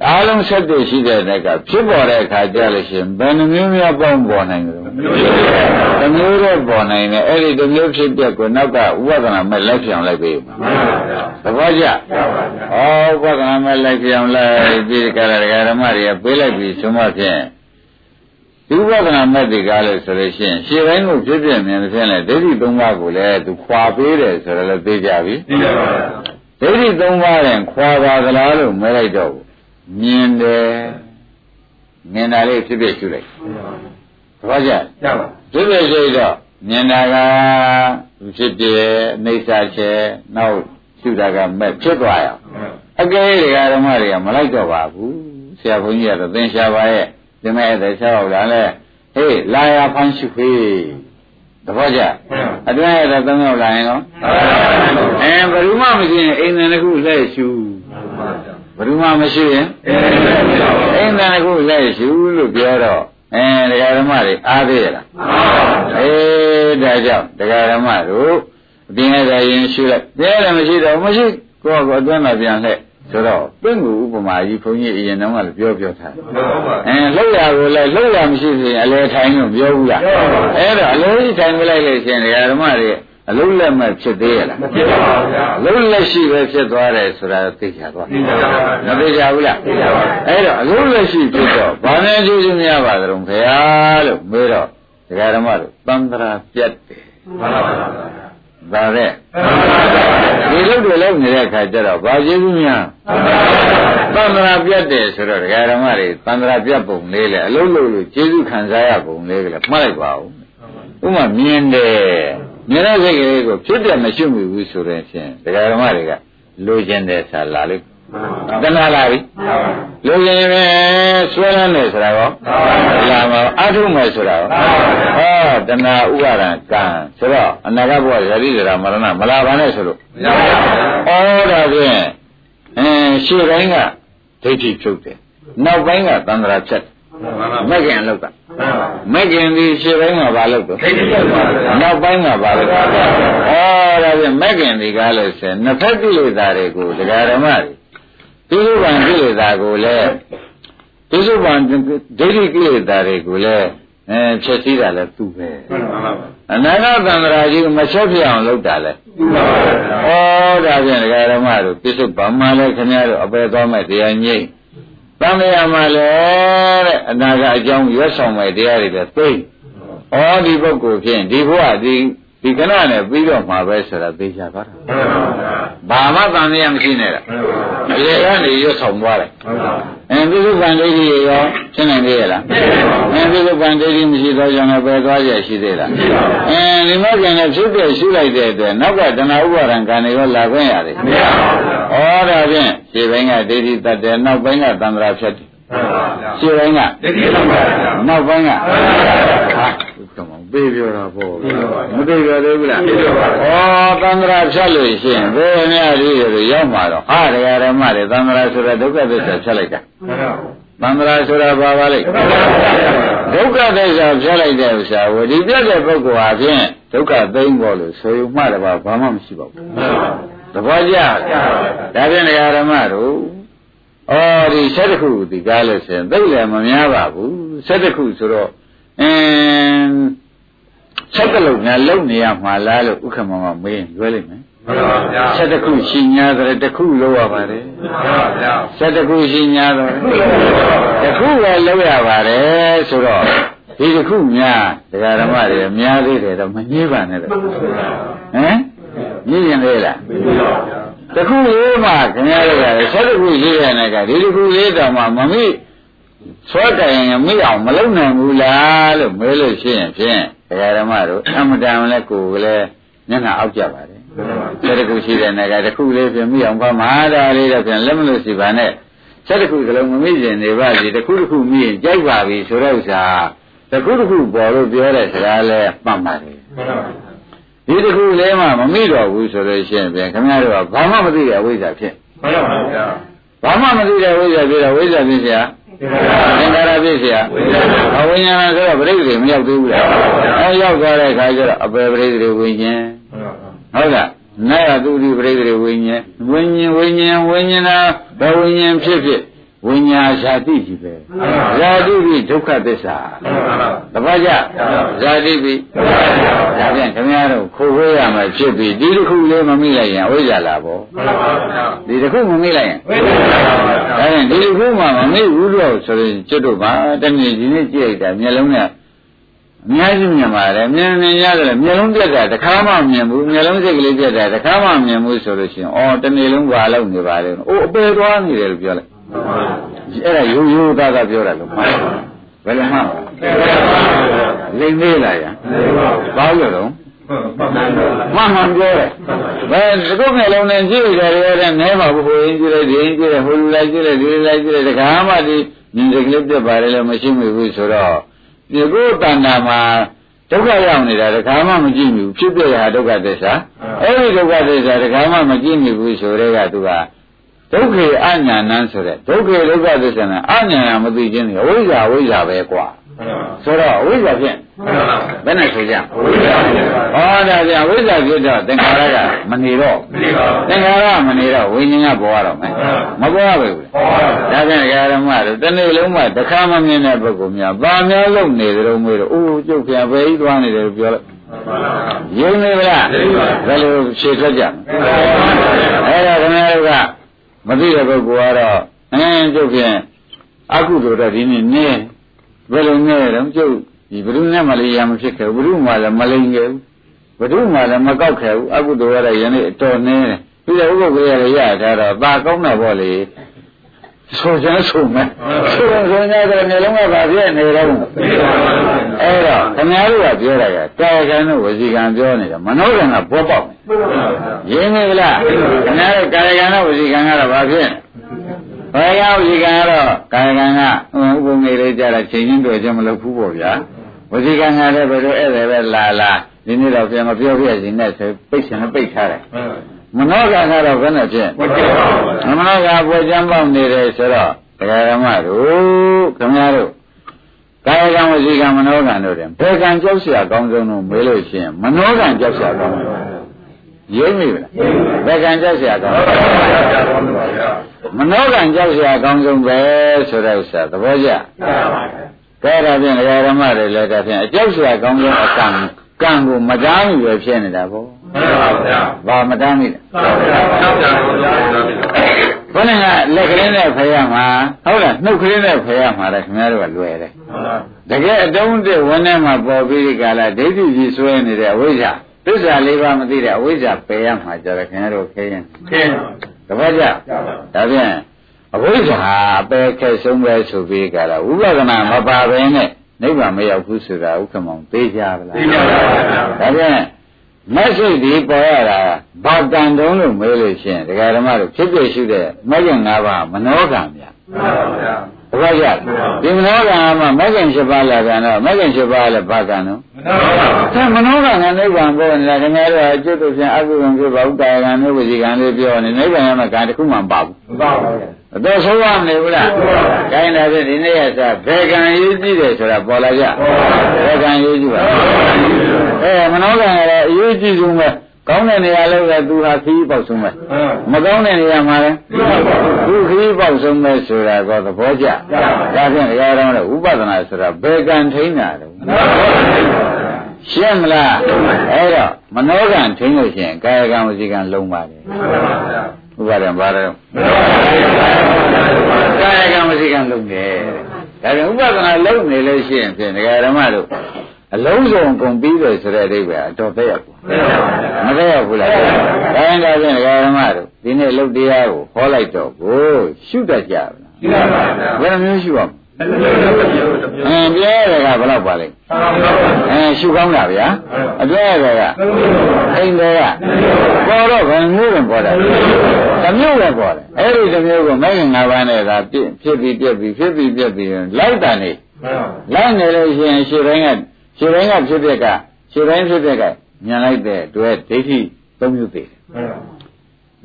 အားလုံးဆက်တည်ရှိတဲ့တက်ကဖြစ်ပေါ်တဲ့အခါကြလို့ရှိရင်ဘယ်နှမျိုးများပေါင်းပေါ်နိုင်ကြလဲတစ်မျိုးတော့ပေါ်နိုင်တယ်အဲ့ဒီတစ်မျိုးဖြစ်ပြက်ကိုနောက်ကဥပဒနာမဲ့လိုက်ပြောင်းလိုက်ပြီသဘောကျဩဥပဒနာမဲ့လိုက်ပြောင်းလိုက်ပြီးကြရတဲ့ဓမ္မတွေကပေးလိုက်ပြီဆိုမှဖြင့်ဒီဥပဒနာမဲ့ဒီကားလို့ဆိုလို့ရှိရင်ရှင်းတိုင်းကိုဖြစ်ပြမြင်တဲ့ဖြင့်လေဒိဋ္ဌိသုံးပါးကိုလည်းသူခွာပေးတယ်ဆိုတော့လည်းသိကြပြီသိကြပါဗျာဒိဋ္ဌိသုံးပါးရင်ခွာပါကလားလို့မဲလိုက်တော့ မြင်တယ်မြင်တာလေးဖြစ်ဖြစ်ရှုလိုက်သဘောကျရပါဖြစ်ဖြစ်ရှုတော့မြင်တာကဖြစ်ပြအိဋ္ဌာချေနောက်ရှုတာကမဲ့ဖြစ်သွားရအောင်အကယ်၍ဓမ္မတွေကမလိုက်တော့ပါဘူးဆရာဘုန်းကြီးကတော့သင်ရှာပါရဲ့ဒီမဲ့တဲ့ဆောက်လာလဲဟေးလာရဖန်းရှုဖေးသဘောကျအတွင်းရတဲ့သုံးယောက်လာရင်ကောအဲဘယ်သူမှမရှိရင်အိမ်တယ်တစ်ခုလှည့်ရှု ဘယ်သူမှမရှိရင်အိမ်တယ်တစ်ခုလှည့်ရှုလို့ပြောတော့အဲတရားဓမ္မတွေအားသေးရလားအေးဒါကြောင့်တရားဓမ္မတို့အပြင်ရတဲ့ရင်ရှုလိုက်တရားလည်းမရှိတော့မရှိကိုယ့်ကိုအတွင်းမှာပြန်လှည့်ဆိုတော့ပင့်ကူဥပမာကြီးဘုန်းကြီးအရင်တုန်းကလည်းပြောပြောထားအဲလှုပ်ရကိုလည်းလှုပ်ရမရှိသေးရင်အလဲထိုင်လို့ပြောဘူးလားအဲ့တော့အလဲကြီးထိုင်ပြလိုက်လို့ရှင်ဓမ္မတွေ အလုံးလက်မဲ့ဖြစ်သေးရလားမဖြစ်ပါဘူးဗျာအလုံးလက်ရှိပဲဖြစ်သွားတယ်ဆိုတာသိချသွားသိကြပါဗျာမသိကြဘူးလားသိကြပါဗျာအဲ့တော့အလုံးလက်ရှိဖြစ်တော့ဘာနဲ့ကျေးဇူးများပါကြုံခရားလို့မေးတော့ဒကာဓမ္မတို့သံဃာပြတ်တယ်မှန်ပါဗျာဒါတဲ့ဒီလိုတွေလုံးနေတဲ့အခါကျတော့ဘာကျေးဇူးများသံဃာပြတ်တယ်ဆိုတော့ဒကာဓမ္မတွေသံဃာပြတ်ပုံလေးလေအလုံးလုံးလို့ကျေးဇူးခံစားရပုံလေးကလည်းမှတ်လိုက်ပါဦးဥမာမြင်တယ် မြင်တဲ့စိတ်ကလေးကိုဖြစ်တယ်မရှိမိဘူးဆိုရင်ဖြင့်ဒကာဓမ္မတွေကလိုချင်တယ်ဆာလာလိမ့်တဏှာလာပြီလိုချင်ရင်ပဲဆွဲလန်းတယ်ဆိုတာကောလာမအထုမယ်ဆိုတာကောဟောတဏှာဥပါဒံကံဆိုတော့အနာဂတ်ဘဝဇတိဇရာမရဏမလာပါနဲ့ဆိုလို့မရပါဘူးဩဒါဖြင့်အင်းရှေ့တိုင်းကဒိဋ္ဌိဖြုတ်တယ်နောက်ပိုင်းကသံဃာဖြတ်တယ်မှန်ပါ မက္ခင်လောက်ကမက္ခင်ဒီရှေ့ပိုင်းကဘာလို့တော့ဒိဋ္ဌိဖြစ်ပါဗျာနောက်ပိုင်းကဘာလို့တော့ဩဒါဖြင့်မက္ခင်ဒီကားလို့ဆိုရင်နှစ်ဖက်ကိလေသာတွေကိုဒကာဓမ္မတွေဒီလိုပံကိလေသာကိုလည်းဒီလိုပံဒိဋ္ဌိကိလေသာတွေကိုလည်းအဲဖြည့်စည်းတာလည်းသူပဲမှန်ပါဗျာအနာဂတ်သံဃာကြီးကိုမချက်ပြအောင်လုပ်တာလည်းသိပါဗျာဩဒါဖြင့်ဒကာဓမ္မတို့ပြစ္ဆုတ်ဗမာလည်းခင်ဗျားတို့အပယ်သွားမဲ့တရားငြိမ့် တန်မြာမှာလည်းတဲ့အနာဂတ်အကြောင်းရွတ်ဆောင်မဲ့တရားတွေလည်းသိဩဒီပုဂ္ဂိုလ်ဖြင့်ဒီဘဝဒီ ဒီကနနဲ့ပြီးတော့မှာပဲဆိုတာသိကြပါလားဘာမှတန်ရမရှိနဲ့လားဒီကနေရွတ်ဆောင်သွားတယ်အင်းပြစ္ဆုတ်ပန်ဒိဋ္ဌိရောရှင်းနိုင်သေးရဲ့လားအင်းပြစ္ဆုတ်ပန်ဒိဋ္ဌိမရှိသောကြောင့်လည်းပဲသွားရရှိသေးလားအင်းဒီမဲ့ကလည်းဖြစ်ပြရှိလိုက်တဲ့အတွက်နောက်ကတဏှာဥပါဒံကံတွေရောလာခွင့်ရတယ်မရပါဘူးဩဒါဖြင့်ခြေပိုင်းကဒိဋ္ဌိတတ်တယ်နောက်ပိုင်းကသံဃာဖြတ်တယ်ခြေပိုင်းကဒိဋ္ဌိတတ်ပါဗျာနောက်ပိုင်းက ဟာကမောင်ပေးပြောတာပေါ့မသိကြသေးဘူးလားဩသံဃာဖြတ်လို့ရှိရင်ဘယ်များလေးတွေရောက်မှာတော့ဟာတရားဓမ္မတွေသံဃာဆိုတဲ့ဒုက္ခသစ္စာဖြတ်လိုက်တာသံဃာဆိုတာဘာပါလိမ့်ဒုက္ခသစ္စာဖြတ်လိုက်တဲ့ဥစ္စာဝဒီပြတ်တဲ့ပုဂ္ဂိုလ်ဟာဖြင့်ဒုက္ခသိမ့်ပေါ်လို့ဆိုရုံမှတပါဘာမှမရှိပါဘူးသဘောကျဒါဖြင့်တရားဓမ္မတို့ဩဒီဆက်တစ်ခုဒီကားလို့ဆိုရင်သိလည်းမများပါဘူးဆက်တစ်ခုဆိုတော့ အင်းဆက်ကလုံးများလုံနေရမှာလားလို့ဥက္ကမမမေးလွဲလိုက်မယ်မှန်ပါဗျာဆက်တစ်ခုရှိညာတယ်တစ်ခုလုံးရပါတယ်မှန်ပါဗျာဆက်တစ်ခုရှိညာတယ်တစ်ခုပဲလုံးရပါတယ်ဆိုတော့ဒီတစ်ခုများဒကာဓမ္မတွေများသေးတယ်တော့မငြင်းပါနဲ့တော့ဟမ်ညင်ရင်လေလားတခုလေးမှခင်ဗျားတို့ကဆက်တစ်ခုရှိတဲ့နဲ့ကဒီတစ်ခုလေးတော့မှမမိ ဆွဲကြရင်မိအောင်မလုံနိုင်ဘူးလားလို့မေးလို့ရှိရင်ဖြင့်ဒကာဓမ္မတို့အမှန်တန်လဲကိုယ်ကလည်းညနာအောက်ကြပါတယ်ဆယ်တခုရှိတဲ့နေရာတစ်ခုလေးဖြင့်မိအောင်ပါမဟာတာလေးတော့ဖြင့်လက်မလို့စီပါနဲ့ဆယ်တခုကလုံးမမိရင်နေပါစီတစ်ခုတစ်ခုမိရင်ကြိုက်ပါပြီဆိုတော့ဥစားတစ်ခုတစ်ခုပေါ်လို့ပြောတဲ့စကားလဲမှတ်ပါတယ်ဒီတစ်ခုလေးမှမမိတော့ဘူးဆိုလို့ရှိရင်ဖြင့်ခင်ဗျားတို့ကဘာမှမသိတဲ့အဝိဇ္ဇာဖြစ်မှန်ပါဗျာဘာမှမသိတဲ့ဝိဇ္ဇာဖြစ်တော့ဝိဇ္ဇာဖြစ်စရာ သင်္ခါရပြည့်စရာအဝိညာဏဆိုတော့ပြိဿတွေမရောက်သေးဘူးလားအဲရောက်သွားတဲ့အခါကျတော့အပေပြိဿတွေဝိညာဉ်ဟုတ်လားနာယသူတိပြိဿတွေဝိညာဉ်ဝိညာဉ်ဝိညာဉ်ဝိညာဉ်ဘဝိညာဉ်ဖြစ်ဖြစ် ဝိညာဇာတိကြီးပဲဇာတိပြီဒုက္ခသစ္စာတပတ်ကြဇာတိပြီဒါပြန်ခင်ဗျားတို့ခိုးခွေးရမှာဖြစ်ပြီဒီတစ်ခုလေးမမိလိုက်ရင်အဝိဇ္ဇာလာပေါ့ဒီတစ်ခုမမိလိုက်ရင်ဒါရင်ဒီတစ်ခုမှမမိဘူးလို့ဆိုရင်ကျွတ်တို့ပါတနေ့ဒီနေ့ကြည့်လိုက်တာမျက်လုံးနဲ့အများကြီးမြင်ပါတယ်မြင်မြင်ရတယ်မျက်လုံးပြက်တာတခါမှမြင်ဘူးမျက်လုံးစိတ်ကလေးပြက်တာတခါမှမြင်ဘူးဆိုလို့ရှိရင်အော်တနေ့လုံးပါလို့နေပါလေအိုးအပေသွားနေတယ်လို့ပြောလိုက် အဲ့ဒါရိုးရိုးသားသားပြောတာလို့မှန်ဘယ်လိုမှလိမ့်သေးလားရဘာလို့တော့မှန်မှန်ပြောတယ်ဘယ်သကုတ်မျက်လုံးနဲ့ကြည့်ကြရတဲ့နဲပါဘူးဟိုရင်းကြည့်လိုက်ဒီရင်းကြည့်လိုက်ဟိုလူလိုက်ကြည့်လိုက်ဒီလိုက်ကြည့်လိုက်တခါမှဒီမြင်တဲ့ကလေးပြတ်ပါတယ်လို့မရှိမိဘူးဆိုတော့ဒီကိုယ်တဏ္ဍာမှာဒုက္ခရောက်နေတာတခါမှမကြည့်မိဘူးဖြစ်ပြရဒုက္ခသစ္စာအဲ့ဒီဒုက္ခသစ္စာတခါမှမကြည့်မိဘူးဆိုတဲ့ကသူက ဒုက္ခေအညာဏန်းဆိုတဲ့ဒုက္ခေဒုက္ခသစ္စာနဲ့အညာဏမသိခြင်းတွေအဝိဇ္ဇာအဝိဇ္ဇာပဲကွာဆိုတော့အဝိဇ္ဇာဖြင့်ဘယ်နဲ့ဆိုကြအဝိဇ္ဇာဖြင့်ဟောဒါပြန်အဝိဇ္ဇာဖြစ်တော့သင်္ခါရကမနေတော့မနေပါဘူးသင်္ခါရမနေတော့ဝိညာဉ်ကပေါ်ရတော့မယ်မပေါ်ရဘူးဒါပြန်ဓမ္မတို့တနေ့လုံးမှတစ်ခါမမြင်တဲ့ပုဂ္ဂိုလ်များဗာများလုံးနေကြုံမေးတော့အိုးကျုပ်ပြန်ပဲကြီးသွားနေတယ်ပြောလိုက်ယုံနေဗလားဘယ်လိုဖြေထွက်ကြအဲ့ဒါခင်ဗျားတို့က မသိတဲ့ပုဂ္ဂိုလ်ကတော့အင်းကျုပ်ဖြင့်အကုသိုလ်တော့ဒီနေ့နည်းဘယ်လိုနည်းတော့ကျုပ်ဒီဘုရုနဲ့မလေးရမဖြစ်ခဲ့ဘူးဘုရုမှလည်းမလိမ်ခဲ့ဘူးဘုရုမှလည်းမကောက်ခဲ့ဘူးအကုသိုလ်ရတဲ့ယနေ့အတော်နည်းတယ်ပြီးတော့ဥပုပ်ကလေးရရထားတော့ပါကောင်းတော့ဗောလေ ဆိုကြဆိုမယ်ဆိုရင်ဆိုကြတယ်မျိုးလုံးကဘာဖြစ်နေတော့အဲ့တော့ခင်ဗျားတို့ကပြောတာကကာယကံတို့ဝစီကံပြောနေတယ်မနောကံကဘောပေါက်ရင်းနေလားခင်ဗျားတို့ကာယကံတို့ဝစီကံကတော့ဘာဖြစ်ဘာကဝစီကံကတော့ကာယကံကဥပုံငယ်လေးကြတာချိန်ချင်းတွေ့ကြမလို့ဘူးပေါ့ဗျာဝစီကံကလည်းဘယ်လိုဧည့်သည်ပဲလာလာဒီနေ့တော့ပြန်မပြောပြစီနဲ့ဆိုပိတ်ရှင်ပိတ်ထားတယ် မနောကကတော့ဘယ်နဲ့ဖြစ်မနောကပေါ်ကြမ်းပေါက်နေတယ်ဆိုတော့တရားဓမ္မတို့ခင်ဗျားတို့ကာယကံဝစီကံမနောကံတို့တယ်ဘယ်ကံကြောက်เสียအကောင်းဆုံးလို့မေးလို့ရှိရင်မနောကံကြောက်เสียအကောင်းဆုံးရိပ်မိလားဘယ်ကံကြောက်เสียအကောင်းမနောကံကြောက်เสียအကောင်းဆုံးပဲဆိုတဲ့ဥစ္စာသဘောကျကဲဒါဖြင့်တရားဓမ္မတွေလည်းဒါဖြင့်အကြောက်เสียအကောင်းဆုံးအကံကံကိုမတားမိပဲဖြစ်နေတာပေါ့ မှန်ပါဗျာဘာမတားမိလဲမှန်ပါဗျာကြောက်ကြပါဗျာဘုန်းကလက်ကလေးနဲ့ဖယ်ရမှာဟုတ်လားနှုတ်ကလေးနဲ့ဖယ်ရမှာလဲခင်ဗျားတို့ကလွယ်တယ်တကယ်အတုံးတဲ့ဝန်းထဲမှာပေါ်ပြီးဒီကလာဒိဋ္ဌိကြီးဆွဲနေတဲ့အဝိဇ္ဇာသစ္စာလေးပါးမသိတဲ့အဝိဇ္ဇာပယ်ရမှာကြတယ်ခင်ဗျားတို့ခဲရင်ခင်းတပတ်ကြဒါဖြင့်အဝိဇ္ဇာအပယ်ခဲဆုံးပဲဆိုပြီးကြတာဝိပဿနာမပါဘဲနဲ့နိဗ္ဗာန်မရောက်ဘူးဆိုတာဥက္ကမောင်သိကြပါလားသိကြပါဗျာဒါဖြင့် မက်စိတ်ဒီပေါ်ရတာဘာတန်တုံးလို့မေးလို့ရှိရင်ဒကာဓမ္မတို့ဖြစ်ဖြစ်ရှိတဲ့မဂ္ဂင်၅ပါးမနောကံဗျာမှန်ပါဗျာတပတ်ကြဒီမနောကံမှာမဂ္ဂင်၈ပါးလာကန်တော့မဂ္ဂင်၈ပါးလည်းဘာကံတော့မှန်ပါဗျာအဲမနောကံကနိဗ္ဗာန်ပေါ်နေတာခင်ဗျားတို့အကျွတ်တို့ဖြင့်အကုသိုလ်ဖြစ်ပါဥတာယကံမျိုးဝစီကံလေးပြောနေနိဗ္ဗာန်ရမှာကံတစ်ခုမှမပါဘူးမှန်ပါဗျာအတော်ဆုံးရမနေဘူးလား။ခိုင်းတာဖြင့်ဒီနေ့ရစားဘယ်ကံရေးကြည့်တယ်ဆိုတာပေါ်လာကြ။ဘယ်ကံရေးကြည့်ပါ။ အဲမနောကံရတဲ့အရေးကြီးဆုံးပဲ။ကောင်းတဲ့နေရာလို့ပဲသူဟာခီးပေါက်ဆုံးပဲမှန်။မကောင်းတဲ့နေရာမှာလည်းသူခီးပေါက်ဆုံးပဲဆိုတာကသဘောကျ။ဒါဖြင့်တရားတော်နဲ့ဥပဒနာဆိုတာဘယ်ကံထိန်းတာလဲ။ရှင်းမလား။အဲတော့မနောကံထိန်းလို့ရှိရင်ကာယကံဝစီကံလုံးပါတယ်မှန်ပါဗျာ။ဥပါဒံဘာလဲမှန်ပါဗျာကာယကံမရှိကံလုံးတယ်ဒါကြောင့်ဥပဒနာလုံးနေလို့ရှိရင်ဖြင့်ဒကာဓမ္မတို့ အလုံးစုံကုန်ပြီးတယ်ဆိုတဲ့အဓိပ္ပာယ်အတော်သက်ရောက်ပါမသက်ရောက်ဘူးလားဒါရင်ဒါဖြင့်ဒကာဓမ္မတို့ဒီနေ့လုတ်တရားကိုဟောလိုက်တော့ကိုရှုတတ်ကြပါလားသိပါဗျာဘယ်လိုမျိုးရှုရမလဲအဲ့ဒါလည်းတစ်မျိုးတစ်မျိုးအင်းပြဲတယ်ကဘယ်တော့ပါလဲမှန်ပါဗျာအင်းရှုကောင်းတာဗျာအပြဲတယ်ကအိမ်တယ်ကပေါ်တော့ဘယ်မျိုးဝင်ပေါ်တာတစ်မျိုးပဲပေါ်တယ်အဲ့ဒီတစ်မျိုးကိုမဂ္ဂင်၅ပါးနဲ့သာပြည့်ဖြစ်ပြီးပြည့်ပြီးဖြစ်ပြီးပြည့်ပြီးလိုက်တာနေမှန်ပါလိုက်နေလို့ရှိရင်ရှင်းတိုင်းက ရှင်းတိုင်းကဖြစ်ဖြစ်ကရှင်းတိုင်းဖြစ်ဖြစ်ကညံလိုက်တဲ့အတွက်ဒိဋ္ဌိသုံးမျိုးသေးတယ်မှန်ပါ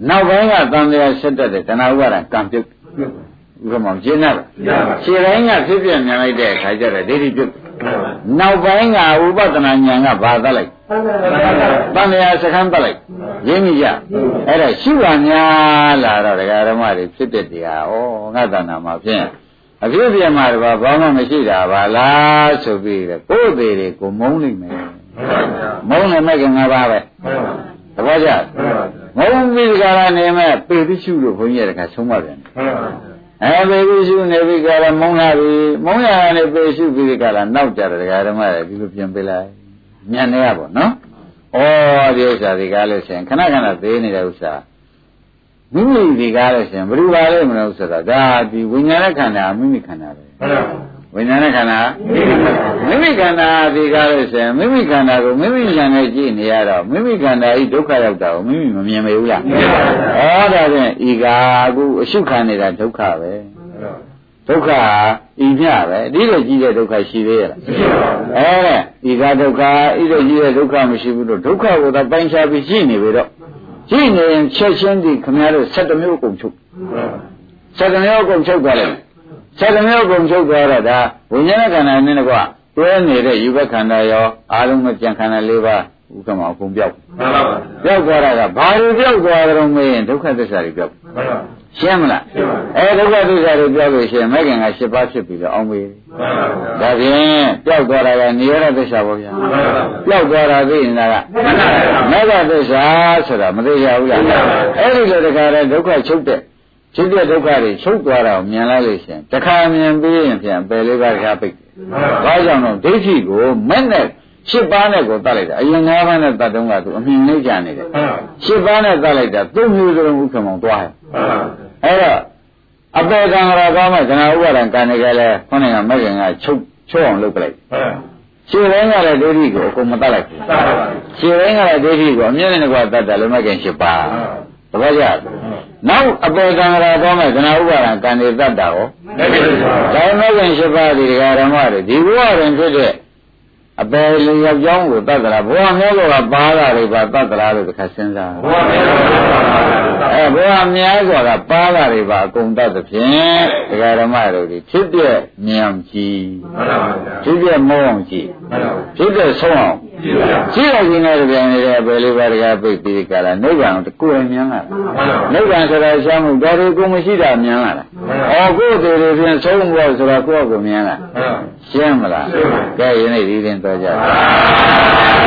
နောက်ပိုင်းကသံဃာဆက်တတ်တဲ့တဏှာဥပါဒံကံပြုတ်ဥက္ကမောင်ကျင်းတာပါရှင်းတိုင်းကဖြစ်ဖြစ်ညံလိုက်တဲ့အခါကျတော့ဒိဋ္ဌိပြုတ်နောက်ပိုင်းကဥပဒနာဉာဏ်ကဘာသတ်လိုက်တန်လျာစခန်းတက်လိုက်ရင်းမိကြအဲ့ဒါရှုပါများလာတော့ဒကာဓမ္မတွေဖြစ်တဲ့တရားဩငါတဏ္ဍာမှာဖြင့် အဖြစ်ပြမှာတော့ဘာမှမရှိတာပါလားဆိုပြီးတော့ကိုယ်သေးတွေကိုမုန်းနိုင်မယ်မုန်းနေမဲ့ကငါပါပဲသဘောကျမုန်းပြီးကြတာနေမဲ့ပေတိရှုလို့ခွန်ကြီးရတခါဆုံးပါပြန်အဲပေတိရှုနေပြီးကြတာမုန်းလာပြီမုန်းရတာနေပေရှုပြီးကြတာနောက်ကြတယ်ဒကာဓမ္မတွေဒီလိုပြင်ပေးလိုက်ညံနေရပါနော်ဩဒီဥစ္စာဒီကားလို့ရှိရင်ခဏခဏသေးနေတဲ့ဥစ္စာ မိမိဒီကားလို့ရှိရင်ဘယ်လိုပါလဲမလို့ဆိုတာဒါဒီဝိညာဉ်ခန္ဓာမိမိခန္ဓာပဲဝိညာဉ်ခန္ဓာမိမိခန္ဓာဒီကားလို့ရှိရင်မိမိခန္ဓာကိုမိမိဉာဏ်နဲ့ကြည့်နေရတော့မိမိခန္ဓာဤဒုက္ခရောက်တာကိုမိမိမမြင်မေဘူးလားဩဒါဖြင့်ဤကာအခုအရှုခံနေတာဒုက္ခပဲဒုက္ခဤမြပဲအဒီလိုကြီးတဲ့ဒုက္ခရှိသေးရဲ့လားအဲဒါဤကာဒုက္ခဤလိုကြီးတဲ့ဒုက္ခမရှိဘူးလို့ဒုက္ခကိုသာပိုင်းခြားပြီးရှိနေပြီတော့ ရှိနေရင်ချက်ချင်းဒီခမရတို့7မျိုးကုန်ချုပ်7မျိုးကုန်ချုပ်သွားတယ်7မျိုးကုန်ချုပ်သွားတော့ဒါဝိညာဉ်ခန္ဓာနဲ့ကွာတွဲနေတဲ့ယူဘခန္ဓာရောအာလုံးမကြံခန္ဓာ၄ပါး ဥက္ကမအကုန်ပြောက်ပြောက်သွားတာကဘာလို့ပြောက်သွားကြတော့မင်းဒုက္ခသစ္စာတွေပြောက်ရှင်းမလားအဲဒုက္ခသစ္စာတွေပြောက်လို့ရှိရင်မဂ္ဂင်က၈ပါးဖြစ်ပြီးတော့အောင်ပြီဒါဖြင့်ပြောက်သွားတာကနေရသစ္စာပေါ့ဗျာပြောက်သွားတာသိနေတာကမဂ္ဂသစ္စာဆိုတာမသိရဘူးလားအဲ့ဒီလိုတခါတည်းဒုက္ခချုပ်တဲ့ဖြစ်တဲ့ဒုက္ခတွေချုပ်သွားတာကိုမြင်လိုက်လို့ရှိရင်တခါမြင်ပြီးရင်ပြန်ပယ်လေးပါးတခါပိတ်တယ်ဘာကြောင့်တော့ဒိဋ္ဌိကိုမဲ့နဲ့ ရှစ်ပါးနဲ့ကိုတတ်လိုက်တာအရင်၅ပါးနဲ့တတ်တုန်းကသူအမြင်လေးကြနေတယ်ရှစ်ပါးနဲ့တတ်လိုက်တာသုံးမျိုးစလုံးဥက္ကမောင်သွားတယ်အဲ့တော့အပေကံရကောင်းမဲ့ခဏဥပါဒံကံနေကြလဲခေါင်းကမက်ကင်ကချုပ်ချုပ်အောင်လုပ်ပလိုက်ရှင်းတိုင်းကလည်းဒိဋ္ဌိကိုအကုန်မတတ်လိုက်ဘူးရှင်းတိုင်းကလည်းဒိဋ္ဌိကိုအမြင်နဲ့ကွာတတ်တယ်လို့မက်ကင်ရှစ်ပါးတပည့်ကြနောက်အပေကံရကောင်းမဲ့ခဏဥပါဒံကံနေတတ်တာရောဒါမက်ကင်ရှစ်ပါးဒီဓမ္မတွေဒီဘဝတွင်ဖြစ်တဲ့ အပယ်လေးယောက်ျောင်းကိုတတ်သလားဘဝမျိုးကပါတာတွေပါတတ်သလားလို့တစ်ခါစဉ်းစားအဲဘဝများစွာကပါတာတွေပါအကုန်တတ်သဖြင့်ဒကာဓမ္မတို့ဒီဖြစ်တဲ့ဉာဏ်ကြည့်ဖြစ်တဲ့မောအောင်ကြည့်ဖြစ်တဲ့ဆုံးအောင်ကြည့်ရခြင်းနဲ့ပြန်နေတဲ့အပယ်လေးပါးတကားပိတ်ပြီးကြလားနိဗ္ဗာန်ကိုကိုယ်မြင်လာနိဗ္ဗာန်ဆိုတာရှားမှုဒါတွေကိုမရှိတာမြင်လာတာဩကိုယ်တွေဖြင့်ဆုံးဖို့ဆိုတာကိုယ့်ကိုမြင်လာ ရှင်းမလားကဲယနေ့ဒီရင်သွားကြပါ